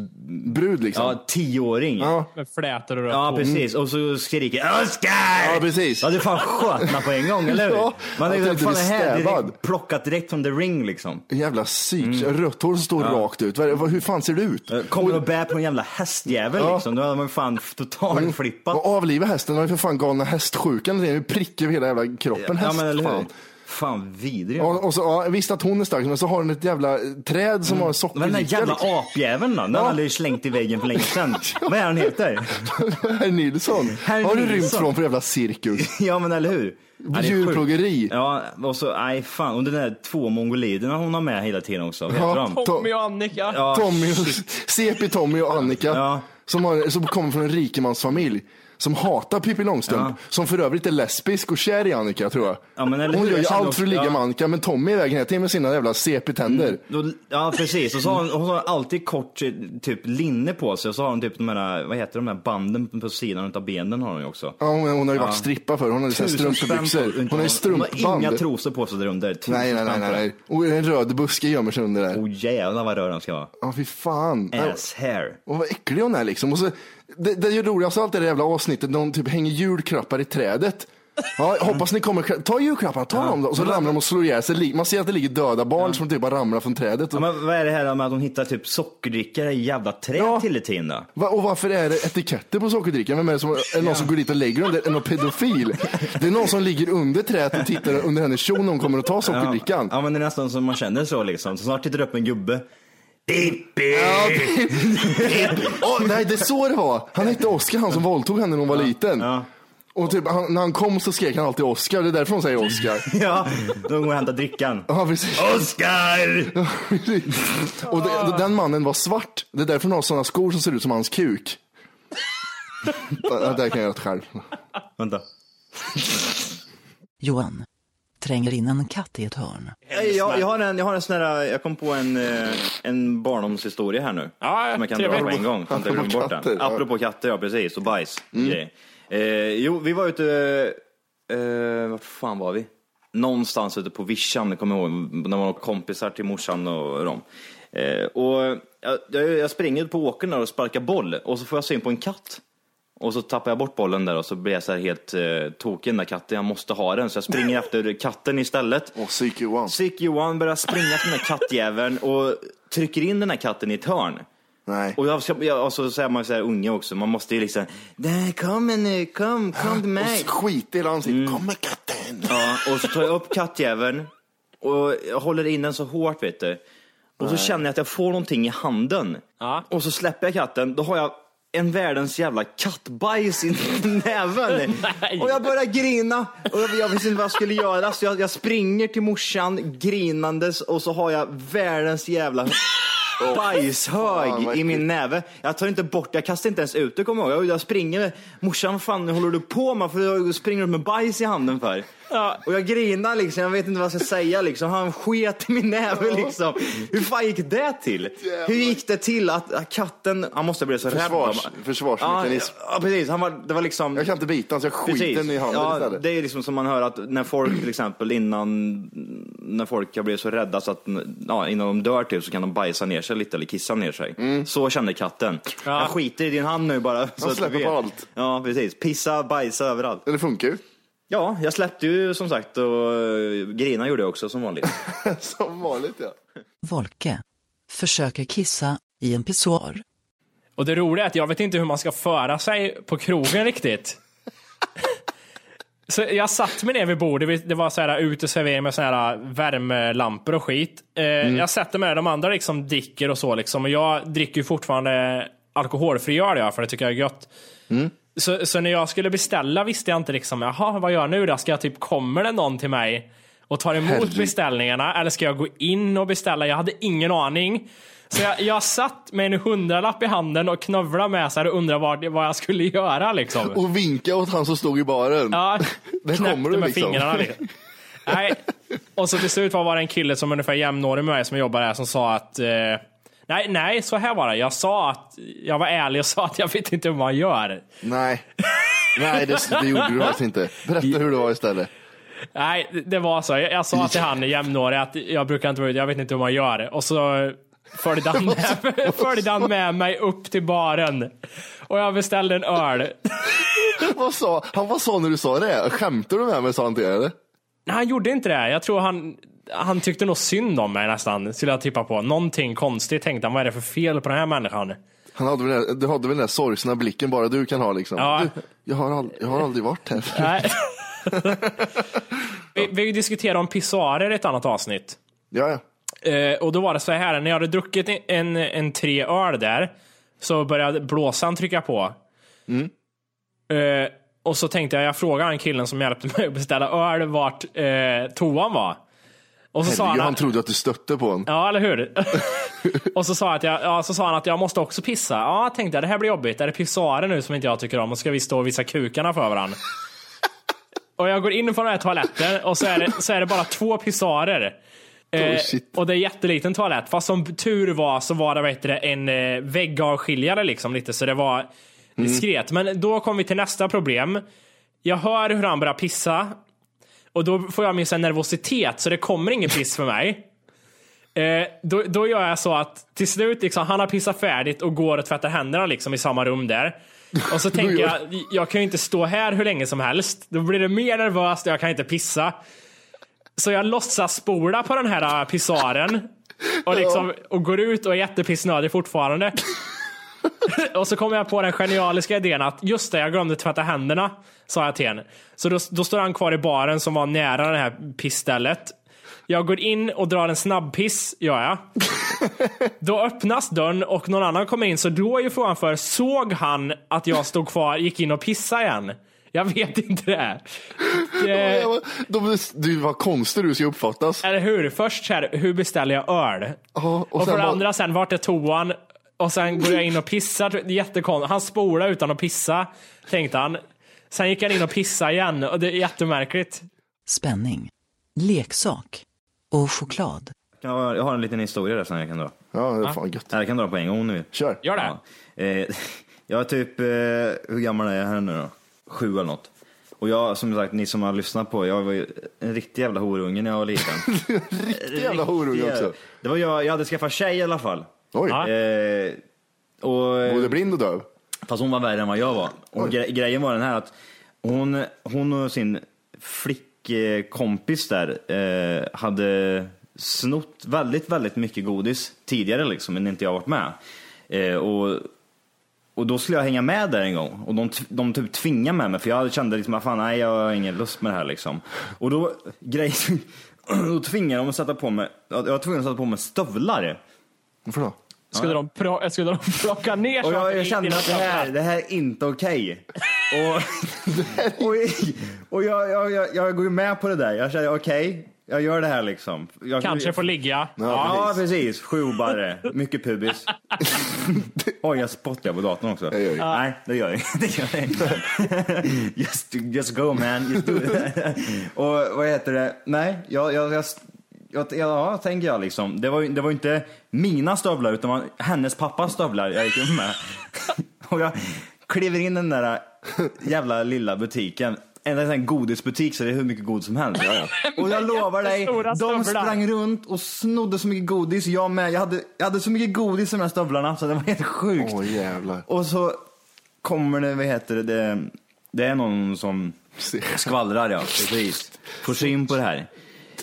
Brud liksom. ja, tioåring. Ja. Med flätor och rött Ja precis, och så skriker Oscar! Ja, precis. Ja, det är fan sköna på en gång, eller hur? Ja, Man är fan det här direkt, plockat direkt från the ring liksom. En jävla psyk. Rött hår som står rakt ut. Hur fan ser det ut? Kommer och bär på en jävla hästjävel Ja. liksom. Då hade man fan totalt flippat. Och avliva hästen, den har ju för fan galna hästsjukan. Det är ju prick över hela jävla kroppen. Ja Häst, men eller hur? fan. Fan vidriga. Och, och så, ja, visst att hon är stark, men så har hon ett jävla träd som har Men den där sockerdricka. jävla liksom. apjäveln då? Den Ja. hade ju slängt i väggen för länge sedan. Vad är han heter? [laughs] Herr Nilsson. Herr har du rymt Nilsson. från för jävla cirkus? [laughs] Ja men eller hur? Ja. Djurplågeri. Ja, och så, nej fan. Och de där två mongoliderna hon har med hela tiden också. Vad heter Ja. de? Tommy och Annika. Ja, Tommy, och- [laughs] CP Tommy och Annika. Ja. Som, har, som kommer från en rikemansfamilj. Som hatar Pippi Långstrump, som för övrigt är lesbisk och kär i Annika tror jag. Ja, men Hon gör ju allt för att ligga ja. med Annika, men Tommy är iväg hela tiden med sina jävla CP-tänder. Då, ja precis, och så har hon, hon har alltid kort typ linne på sig och så har hon typ de här, vad heter de här banden på sidan av benen har hon ju också. Ja, hon, hon har ju varit Ja. strippa för hon har ju strumpbyxor. Hon har ju Hon har strumpband. inga trosor på sig där under. Tusen Nej, nej, nej, nej. Och en röd buske gömmer sig under där. Oh jävlar vad röd den ska vara. Ja, fy fan. Ass hair. Och vad äcklig hon är liksom. Och så, det, det är ju roligast av allt det jävla avsnittet när de typ hänger julklappar i trädet. Ja, hoppas ni kommer, ta julklapparna, ta dem då. Och så ramlar de och slår ihjäl sig. Man ser att det ligger döda barn som typ bara ramlar från trädet. Ja, men vad är det här med att de hittar typ sockerdrickare i jävla träd till i tiden då? Va, och varför är det etiketter på sockerdrickan? Vem är det som, är det någon som går dit och lägger dem? Det är någon pedofil. Det är någon som ligger under trädet och tittar under hennes kjol när hon kommer och tar sockerdrickan. Ja, ja men det är nästan som man känner så liksom. Så snart tittar det upp en gubbe. Pippi! Åh, [laughs] nej, det är så det var. Han hette Oskar, han som våldtog henne när hon var liten. Och typ, han, när han kom så skrek han alltid Oskar, det är därför hon säger Oskar. [laughs] Ja, då går och hämtar drickan. Ja, precis. Oskar! Och det, den mannen var svart. Det är därför han har sådana skor som ser ut som hans kuk. [laughs] Ja, det kan jag göra själv. Vänta. Johan tränger in en katt i ett hörn. Jag, jag, jag, har en, jag har en sån här, jag kom på en, eh, en barndomshistoria här nu. Ja, som jag kan trevligt. dra på en gång. Så att jag glömmer bort katter, den. ja. Apropå katter, ja precis. Och bajs. Mm. Eh, jo, vi var ute, eh, vart fan var vi? Någonstans ute på vischan, kommer jag ihåg, när man var kompisar till morsan och dem. Eh, och jag, jag, springer ut på åkern och sparkar boll och så får jag syn på en katt. Och så tappar jag bort bollen där och så blir jag så här helt eh, tokig den där katten. Jag måste ha den så jag springer [laughs] efter katten istället. Och psyk Johan. Psyk Johan börjar springa efter den här kattjäveln och trycker in den här katten i ett hörn. Nej. Och, jag jag, och så säger man så här unge också, man måste ju liksom, nej kom nu, kom, kom till mig. Och skit i ansiktet. Kom med katten. Ja, och så tar jag upp kattjäveln och jag håller in den så hårt vet du. Och så känner jag att jag får någonting i handen. Ja. Och så släpper jag katten, då har jag en världens jävla kattbajs i [laughs] näven. [laughs] Nej. Och jag börjar grina och jag, jag visste inte vad jag skulle göra så jag, jag springer till morsan grinandes och så har jag världens jävla bajshög vad i min näve. Jag tar inte bort, jag kastar inte ens ut det kommer jag ihåg. Jag, jag springer med, morsan vad fan håller du på med? För jag springer upp med bajs i handen för. Och jag grinar liksom, jag vet inte vad jag ska säga liksom. Han sket i min näve liksom. Hur fan gick det till? Hur gick det till att, att katten, han måste bli så Försvars- rädd. försvarsmekanism. Ja, ja, precis. Han var, det var liksom... Jag kan inte bita honom så jag skiter i handen ja, istället. Det är liksom som man hör att när folk till exempel innan, när folk har blivit så rädda så att ja, innan de dör typ så kan de bajsa ner sig lite eller kissa ner sig. Så kände katten. Ja. Jag skiter i din hand nu bara. Så du släpper på allt. Ja, precis. Pissa, bajsa överallt. Det funkar ju. Ja, jag släppte ju som sagt och eh, grina gjorde jag också som vanligt. [laughs] Som vanligt ja. Volke försöker kissa i en pissoar. Och det roliga är att jag vet inte hur man ska föra sig på krogen riktigt. Så jag satt mig ner vid bordet, det var så här uteservering med så här värmelampor och skit. Eh, Jag sätter mig där, de andra liksom dricker och så liksom. Och jag dricker fortfarande alkoholfri öl jag, för det tycker jag är gött. Så, så när jag skulle beställa visste jag inte liksom, jaha vad gör jag nu då? Ska jag typ, kommer det någon till mig och tar emot Herregud. beställningarna? Eller ska jag gå in och beställa? Jag hade ingen aning. Så jag, jag satt med en hundralapp i handen och knövlade med sig och undrade vad, vad jag skulle göra liksom. Och vinka åt han som stod i baren. Ja, [laughs] Där kommer du med liksom. fingrarna. Liksom. Nej. Och så till slut var det en kille som ungefär jämnårig med mig som jobbar här som sa att eh, Nej, nej, så här var det. Jag sa att jag var ärlig och sa att jag vet inte hur man gör. Nej. Nej, det, det gjorde du faktiskt inte. Berätta hur det var istället. Nej, det- det var så. Jag, jag sa till han jämnårig att jag brukar inte vara ute, jag vet inte hur man gör. Och så följde han [laughs] med, följde han med mig upp till baren. Och jag beställde en öl. [laughs] vad sa han? Vad sa när du sa det? Skämtar du med mig sa han till er, eller? Nej, han gjorde inte det. Jag tror han, han tyckte nog synd om mig nästan, skulle jag tippa på. Någonting konstigt tänkte han, vad är det för fel på den här människan? Han hade väl, den- du hade väl den där sorgsna blicken bara du kan ha liksom. Ja. Du, jag, har ald- jag har aldrig varit här. Nej. [laughs] vi, vi diskuterade om pissoarer i ett annat avsnitt. Ja, ja. Eh, och då var det så här, när jag hade druckit en, en tre öl där, så började blåsan trycka på. Eh, och så tänkte jag, jag frågade han killen som hjälpte [laughs] mig att beställa öl vart eh, toan var. Och så sa Herregud, han, han trodde att du stötte på honom. Ja, eller hur? [laughs] [laughs] Och så sa, att jag, ja, så sa han att jag måste också pissa. Ja, tänkte jag, det här blir jobbigt. Är det pissoarer nu som inte jag tycker om? Och ska vi stå och visa kukarna för varandra? Och jag går in på den här toaletten och så är det, så är det bara två pissoarer. Eh, och det är jätteliten toalett. Fast som tur var så var det heter det, en eh, väggavskiljare liksom lite. Så det var diskret. Men då kom vi till nästa problem. Jag hör hur han börjar pissa. Och då får jag min nervositet så det kommer ingen piss för mig. [laughs] Eh, då, då gör jag så att till slut, liksom, han har pissat färdigt och går och tvättar händerna liksom, i samma rum där. Och så [laughs] tänker jag, jag kan ju inte stå här hur länge som helst. Då blir det mer nervöst och jag kan inte pissa. Så jag låtsas spola på den här äh, pissoaren. Och, liksom, och går ut och är jättepissnödig fortfarande. [laughs] och så kommer jag på den genialiska idén att just det, jag glömde tvätta händerna. Sa jag till henne. Så då, då står han kvar i baren som var nära det här pissstället. Jag går in och drar en snabbpiss, gör jag. [laughs] Då öppnas dörren och någon annan kommer in, så då är ju frågan för, såg han att jag stod kvar, gick in och pissade igen? Jag vet inte det. [laughs] det De, du, vad konstig du ska uppfattas. eller hur? Först så här, hur beställer jag öl? Ja, Och, sen för det bara- andra sen, vart är toan? Och sen går jag in och pissar. Det är Jättekonstigt. Han spolade utan att pissa, tänkte han. Sen gick han in och pissade igen och det är jättemärkligt. Spänning, leksak och choklad. Ja, jag har en liten historia där som jag kan dra. Ja, det är fan gött. Jag kan dra på en gång nu. Kör. Gör det. Ja. Eh, [laughs] jag är typ, eh, hur gammal är jag här nu då? Sju eller något. Och jag, som sagt, ni som har lyssnat på, jag var ju en riktig jävla horunge när jag var liten. [laughs] Riktig jävla horunge också. Det var jag, jag hade skaffat tjej i alla fall. Oj. Eh, och, Både blind och döv. Fast hon var värre än vad jag var. Och gre grejen var den här att hon, hon och sin flickkompis där eh, hade snott väldigt, väldigt mycket godis tidigare liksom, men inte jag varit med. Eh, och, och då skulle jag hänga med där en gång och de, de typ tvingade med mig för jag kände liksom att fan nej jag har ingen lust med det här liksom. Och då, [clears throat] grejen, [clears throat] då tvingade de att sätta på mig, jag var tvungen att sätta på mig stövlar. Varför då? Skulle, de, pro- skulle de [laughs] plocka ner Och jag, jag kände att det här, det här är inte okej. [laughs] Och, och, och jag, jag, jag, jag går ju med på det där. Jag känner okej, jag gör det här liksom. Jag, Kanske får ligga. Ja, precis. Sju barre. Mycket pubis. [laughs] Oj, jag spottar på datorn också. Nej, det gör jag inte. [laughs] Det gör jag inte. just, just go man. Just do it. [laughs] Och vad heter det? Nej, jag, jag, jag, jag, ja, tänker jag liksom. Det var, ju- det var inte mina stövlar utan var hennes pappas stövlar jag gick in med. Och jag kliver in i den där jävla lilla butiken. En sån här godisbutik så det är hur mycket godis som helst. [laughs] Och jag lovar dig, de stövlar. sprang runt och snodde så mycket godis. Jag med. Jag hade, jag hade så mycket godis i de här stövlarna så det var helt sjukt. Åh jävlar. Och så kommer det, vad heter det, det, det är någon som [laughs] skvallrar ja, precis. Får syn på det här.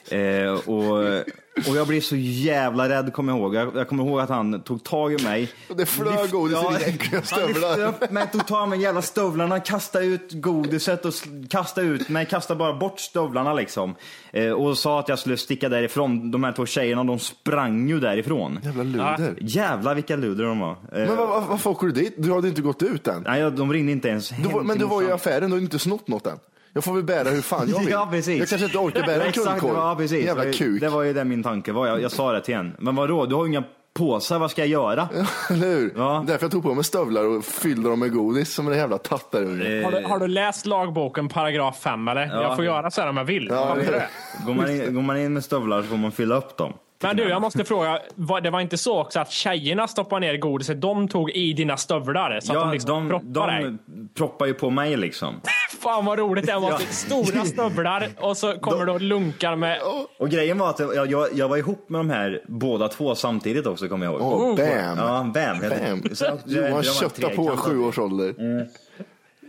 Eh, och, och jag blir så jävla rädd kommer jag ihåg. Jag, jag kommer ihåg att han tog tag i mig. Och det flög godis i dina äckliga Han stövlar. upp mig, tog tag i mig jävla stövlarna, kastade ut godiset och kastade ut mig, kastade bara bort stövlarna liksom. Eh, och sa att jag skulle sticka därifrån. De här två tjejerna, de sprang ju därifrån. Jävla luder. Jävlar vilka luder de var. Eh, Men varför åker du dit? Du hade inte gått ut än. Nej, de ringde inte ens hem Du var, men du var i affären, du har inte snott något än. Jag får väl bära hur fan jag [laughs] vill. Ja, precis. Jag kanske inte orkar bära en kundkorg. Ja, precis. Jävla Det- kuk. Det var ju det min tanke var. Jag, jag sa det till en. Men vadå, du har ju inga påsar, vad ska jag göra? [laughs] Eller hur? Därför jag tog på mig stövlar och fyllde dem med godis som en jävla tattarunge. Har du, har du läst lagboken paragraf 5 eller? Ja. Jag får göra så här om jag vill. Ja, det? Går man, in, går man in med stövlar så får man fylla upp dem. Men du, jag måste fråga. var- Det var inte så också att tjejerna stoppade ner godiset de tog i dina stövlar? Så att de liksom de, proppade dig? de proppar ju på mig liksom. [laughs] Fan vad roligt det var. Ja. Stora [laughs] stövlar och så kommer du och lunkar med... Och grejen var att jag, jag, jag var ihop med de här båda två samtidigt också kommer jag ihåg. Åh, bam. Ja, bam. Bam. Så, Johan en köttar på sju års ålder.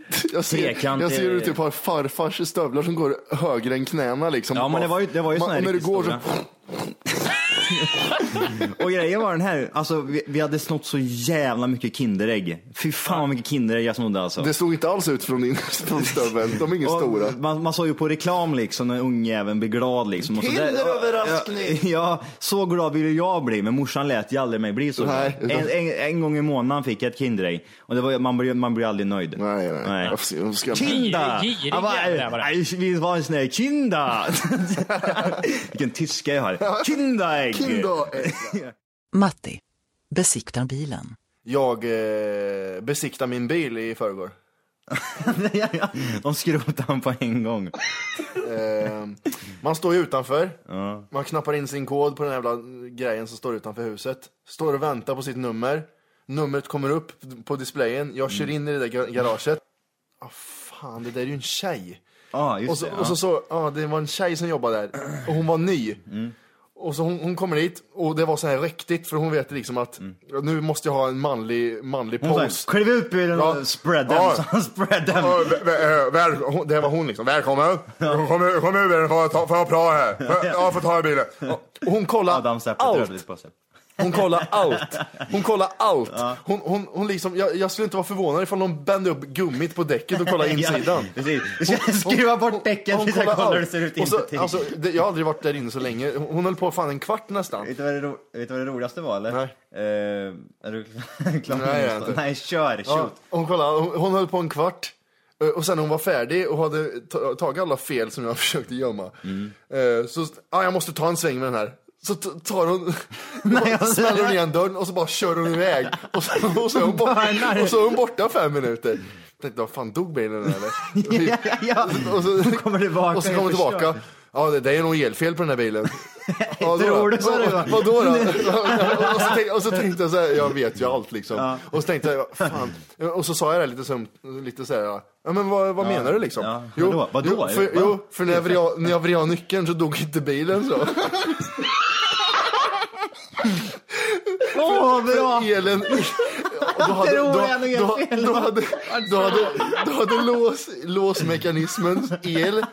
[laughs] Jag ser, Trekant jag ser är- ut typ har farfars stövlar som går högre än knäna liksom. Ja, men det var ju, det var ju Man- sån här och när du går så... [laughs] [laughs] Och grejen var den här, alltså vi, vi hade snott så jävla mycket Kinderägg. Fy fan vad mycket Kinderägg jag snodde alltså. Det såg inte alls ut från din från stöveln. De är inga [laughs] Och stora. Man, man såg ju på reklam liksom när ungjäveln blir glad liksom. Och så där- Kinderöverraskning! Ja, ja, så glad ville jag bli, men morsan lät ju aldrig mig bli så glad. Nej. En, en, en gång i månaden fick jag ett Kinderägg. Och det var, man, blir, man blir aldrig nöjd. Nej, nej. Varför ska- varför ska jag- Kinda! Girig Jag bara, jävel var det. "Nej, Vi var en sån här Kinda! [laughs] Vilken tyska jag har. Kindaägg! Kinder. [laughs] Matti besiktar bilen. Jag eh, besiktade min bil i förrgår. [laughs] ja, ja. De skrotar han på en gång. Eh, man står ju utanför. Man knappar in sin kod på den jävla grejen som står utanför huset. Står och väntar på sitt nummer. Numret kommer upp på displayen. Jag kör in i det där ga- garaget. Ah, fan, det där är ju en tjej. Ja, just och så, det. och så, så ja, det var en tjej som jobbade där. Och hon var ny. Mm. Och så hon, hon kommer dit och det var så här riktigt för hon vet liksom att nu måste jag ha en manlig, manlig Mm. Hon pose. sa, kliv upp i den och spread them. Han [laughs] spread them. Ja, vä- väl, det var hon liksom. Välkommen. Kom, ur- kom ur bilen, får jag ta, får jag prata här? Ja, får ta i bilen. Och hon kollar allt. Hon kollar allt. Hon kollar allt. Hon, hon, hon liksom, jag, jag skulle inte vara förvånad ifall de bände upp gummit på däcket och kollar [laughs] insidan. Ja, precis. Skruva bort däcket, vi ska kollar kolla hur det ser ut Och så, inuti. alltså, det, Jag har aldrig varit där inne så länge. Hon hon höll på fan en kvart nästan. Vet du vad det, ro- vet du vad det roligaste var eller? Nej. Eh, är du klar? [laughs] Nej, jag är inte. Nej, kör, Ja, shoot. hon, kollade, hon, hon höll på en kvart. Eh, Och sen när hon var färdig och hade ta- tagit alla fel som jag [laughs] försökte gömma. Mm. eh, Så, ja, jag måste ta en sväng med den här. Så tar hon, [laughs] smäller hon igen dörren och så bara kör hon iväg. Och så, och så, är, hon borta, och så är hon borta fem minuter. Jag tänkte, vad fan dog bilen eller? ja, [laughs] ja, ja. Och så kommer tillbaka Och så kommer förstör. tillbaka. Ja, det, det är nog elfel på den här bilen. [laughs] Ja, Tror du så? Vadå då? och, så tänkte, och så tänkte jag så här, jag vet ju allt liksom. Och så tänkte jag, fan. Och så sa jag det lite, som, lite så här, ja men vad, vad menar du liksom? Ja, vadå? Vadå? Jo, för, jo, för när jag, vred, när jag vred av nyckeln så dog inte bilen så. För elen, [laughs] då hade, då, då, då hade, då hade, då hade lås, låsmekanismen, el,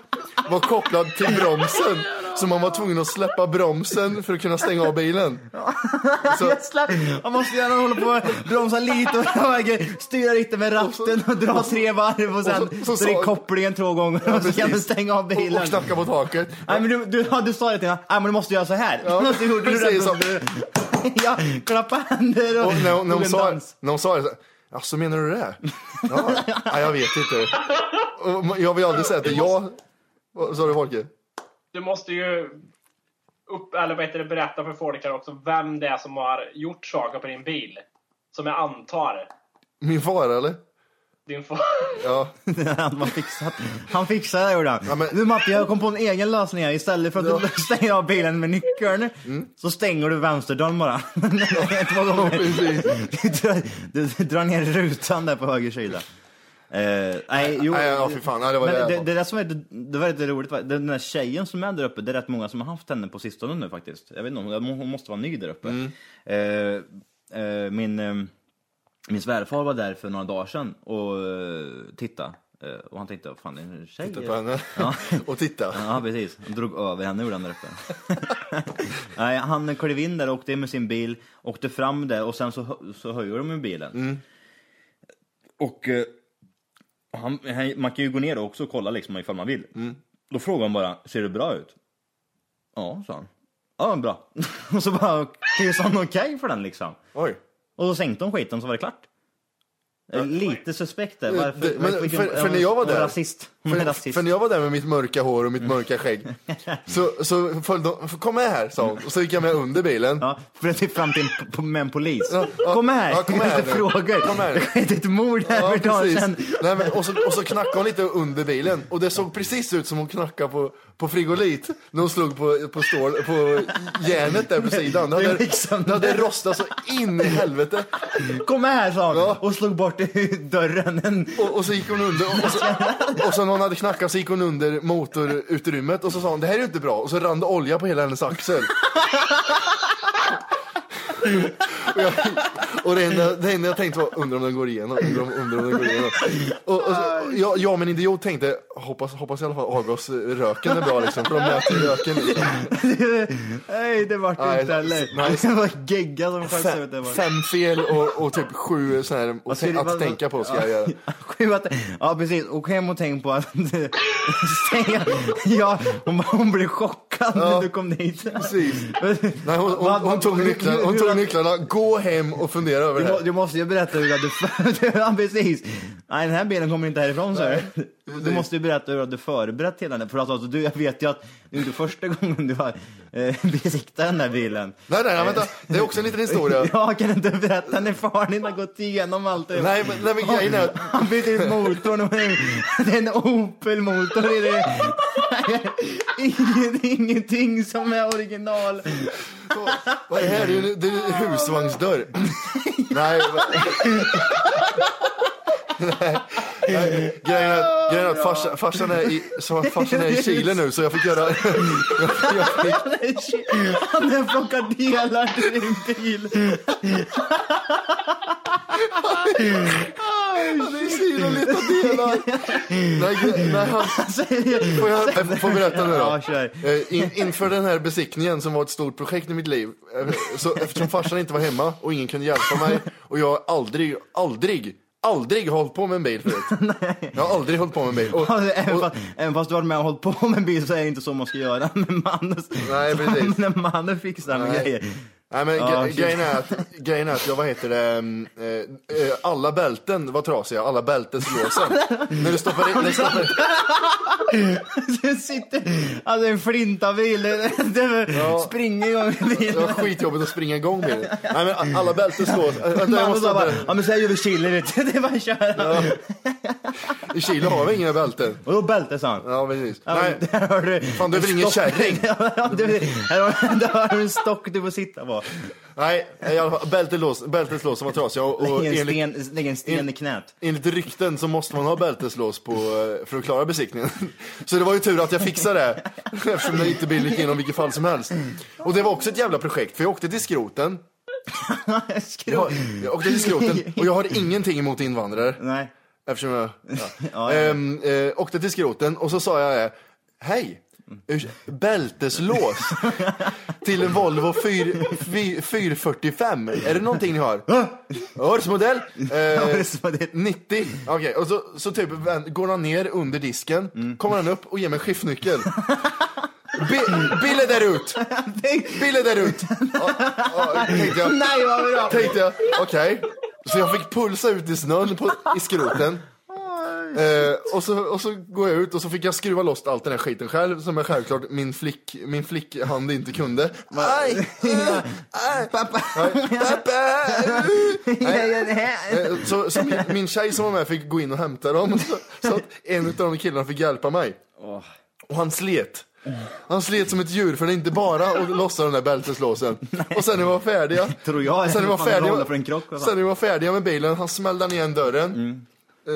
var kopplad till bromsen. Så man var tvungen att släppa bromsen för att kunna stänga av bilen. [laughs] Så. Man måste gärna hålla på och bromsa lite och [laughs] styra lite med ratten och dra tre varv och sen och så- så är kopplingen två gånger och så kan du stänga av och, bilen. och knacka på taket. Nej men du, du, ja, du sa det till mig, men du måste göra så här. Så gjorde du så. det. [laughs] Ja, klappa händer och, Och när, hon- när, hon sa, när hon sa det så ja, så menar du det? Ja, nej, jag vet inte. Och jag vill aldrig säga att det är jag. Vad sa du Folke? Du måste ju upp, eller vad heter det, berätta för folk här också vem det är som har gjort saker på din bil. Som jag antar. Min far eller? Din far. Ja. [laughs] han var fixat. Han fixade det gjorde han. Ja, men- Nu Matti, jag kom på en egen lösning här. Istället för att Ja. [laughs] du stänger av bilen med nyckeln så stänger du vänsterdörren bara. [laughs] Två gånger. Du, drar- du, du drar ner rutan där på höger sida. Eh, nej, jo. Nej, ja, fy fan. Nej, det var Men det. det, det, där som är, det var lite roligt, den där tjejen som är där uppe, det är rätt många som har haft henne på sistone nu faktiskt. Jag vet inte, hon, hon måste vara ny där uppe. Mm. Eh, eh, min, eh, min svärfar var där för några dagar sedan och uh, tittade. Eh, och han tänkte, fan det är en tjej? Titta på henne Ja. [laughs] och titta. Ja, precis. Han drog över henne gjorde han där uppe. [laughs] Nej, han klev in där och åkte in med sin bil, åkte fram där och sen så, så höjer de med bilen. Mm. Och eh, han, man kan ju gå ner också och kolla liksom ifall man vill. Mm. Då frågar han bara, ser det bra ut? Ja, sa han. Ja, bra. [laughs] och så bara kryssade han okej för den liksom. Oj. Och då sänkte de skiten så var det klart. Lite suspekt där. Varför, Det- men vilken- för, för när jag var där, Rasist. För, för när jag var där med mitt mörka hår och mitt mörka skägg, så, så följde de, kom med här sa hon. Och så gick jag med under bilen. Ja, för att fram till en, med en polis. Ja, ja, kom här, ja, kom här lite frågor. Kom här. Det skedde ett mord här Ja, för ett tag sedan. Nej, men, och, så, och så knackade hon lite under bilen och det såg precis ut som hon knackade på, på frigolit när hon slog på, på, stål, på järnet där på sidan. Det hade, sönder. det hade rostat så in i helvete. Kom här sa hon och slog bort [laughs] dörren. En, Och, och så gick hon under och, och, så, och så hon hade knackat så gick hon under motorutrymmet och så sa hon det här är ju inte bra och så rann det olja på hela hennes axel och, jag, och det, enda, det enda jag tänkte var undrar om den går igenom. Undrar om, undrar om den går igenom. Och, och så, jag, jag men idiot tänkte hoppas, hoppas i alla fall avgasröken är bra liksom för de mäter röken. Nej, det vart Nej, inte heller. nej. [laughs] Det var gegga som sköts ut. Det var. fem fel och, och typ sju så här, ska att, vad- tänka på ska jag göra. [laughs] Sju att- Ja precis, och hem och tänk på att stänga. [laughs] Ja, hon, hon blev chockad när du kom dit. Precis. Nej, hon, hon, hon, tog nycklarna, hon tog nycklarna, gå hem och fundera över Du, det må, här. du måste ju berätta hur du [laughs] ja, precis. Nej, den här bilen kommer inte härifrån, så Du måste ju berätta hur du hade förberett hela den. För att, alltså, du, jag vet ju att det är inte första gången du har eh, [laughs] besiktat den här bilen. Nej, nej, nej, vänta. Det är också en liten historia. [laughs] Ja, kan du inte berätta när far din har gått igenom allt det? Nej, men, nej, men grejen är [laughs] Han bytte ut motorn och det är en Opel-motor i det. Inget, ingenting som är original. Vad är det här? Det är en husvagnsdörr. Nej, men- Nej, grejen är att, grejen är att farsa, farsan, är i, så farsan är i Chile nu så jag fick göra... Jag, jag fick, Han har plockat delar till din bil. han är i Chile och letar delar. Nej, gre- nej, han, får jag får berätta nu då? Eh, In, inför den här besiktningen som var ett stort projekt i mitt liv, eh, så eftersom farsan inte var hemma och ingen kunde hjälpa mig och jag aldrig, aldrig, aldrig hållit på med en bil förut. [laughs] Jag har aldrig hållit på med en bil. Och, Alltså, även, och, fast, även fast du har varit med och hållit på med en bil så är det inte så man ska göra [laughs] med mannen. Nej, precis. [laughs] När mannen fixar med Nej. grejer. Nej men Ja, grejen, är att, grejen är att jag, vad heter det, mm, eh, eh, alla bälten var trasiga, alla bälteslåsen. [laughs] när du stoppar in, när du stoppar, [laughs] Du sitter, alltså en flintabil, det, det Ja. springer igång det var bilen. skitjobbigt att springa igång bilen. Nej men alla bälten slås. Vänta, jag måste bara, ja men så här gör vi chili vet du. [laughs] Det är bara att köra. I Chile har vi inga bälten. Och då bälte sa han. Ja precis. Ja, Nej, där har du Fan, du är väl en ingen kärring? Här där har du en stock du får sitta på. Nej, i alla fall, bälteslås, bälteslås som var trasiga och, och Lägg en, enligt, sten, lägg en sten i knät. enligt rykten så måste man ha bälteslås på eh, för att klara besiktningen. [laughs] Så det var ju tur att jag fixade det [laughs] eftersom det inte bilen gick igenom vilket fall som helst. Och det var också ett jävla projekt för jag åkte till skroten. [laughs] Jag, jag åkte till skroten och jag har ingenting emot invandrare. Nej. Eftersom jag ja. Ja, ja. Ehm, eh, åkte till skroten och så sa jag hej, bälteslås till en Volvo 4, 445. Är det någonting ni har? Årsmodell? Eh, Årsmodell. 90. Okej, och så, så typ vän- går han ner under disken, Mm. kommer han upp och ger mig skiftnyckel. Bi Bille där ut! Bille där ut! Ja, ja, tänkte jag. Nej vad bra! Tänkte jag, okej. Så jag fick pulsa ut i snön på, i skroten. Eh, och, så, och så går jag ut och så fick jag skruva loss allt den här skiten själv som jag självklart min, flick, min flickhand inte kunde. Aj! Aj! Pappa! Aj, Pappa! [laughs] Här. Eh, Så, så min, min tjej som var med fick gå in och hämta dem. [laughs] Så, så att en av de killarna fick hjälpa mig. Och han slet. Han slet som ett djur för det är inte bara att lossa den där bälteslåsen. Och sen när vi var färdiga. Tror jag. Sen när vi var färdiga, sen vi var färdiga med bilen, han smällde ner dörren. Mm. Eh,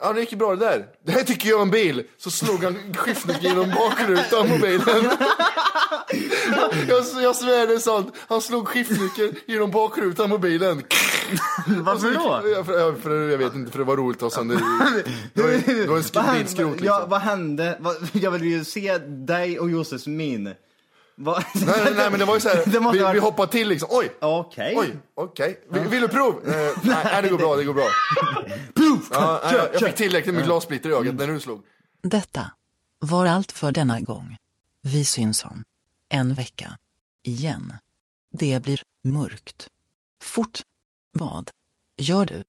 ja, det gick ju bra det där. Det här tycker jag är en bil. Så slog han skiftnyckeln genom bakrutan på bilen. [laughs] jag, jag svär det är sant. Han slog skiftnyckeln genom bakrutan på bilen. Varför då? Ja, för, ja, för, jag vet inte, för det var roligt ha sönder. [laughs] Det var, det var en bilskrot Ja, liksom. vad hände? Vad- [laughs] Jag vill ju se dig och Josses min. Nej, nej, nej, men det var ju så här, [laughs] vi, vi hoppade till liksom. Oj, Okej. oj, okej. Vill, vill du prov? Eh, [laughs] nej, nej, det går bra, det går bra. [laughs] Ja, nej, jag fick tillräckligt med glassplitter i ögat när du slog. Detta var allt för denna gång. Vi syns om en vecka. Igen. Det blir mörkt. Fort. Vad gör du?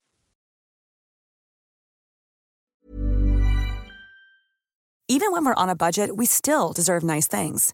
Even when we're on a budget, we still deserve nice things.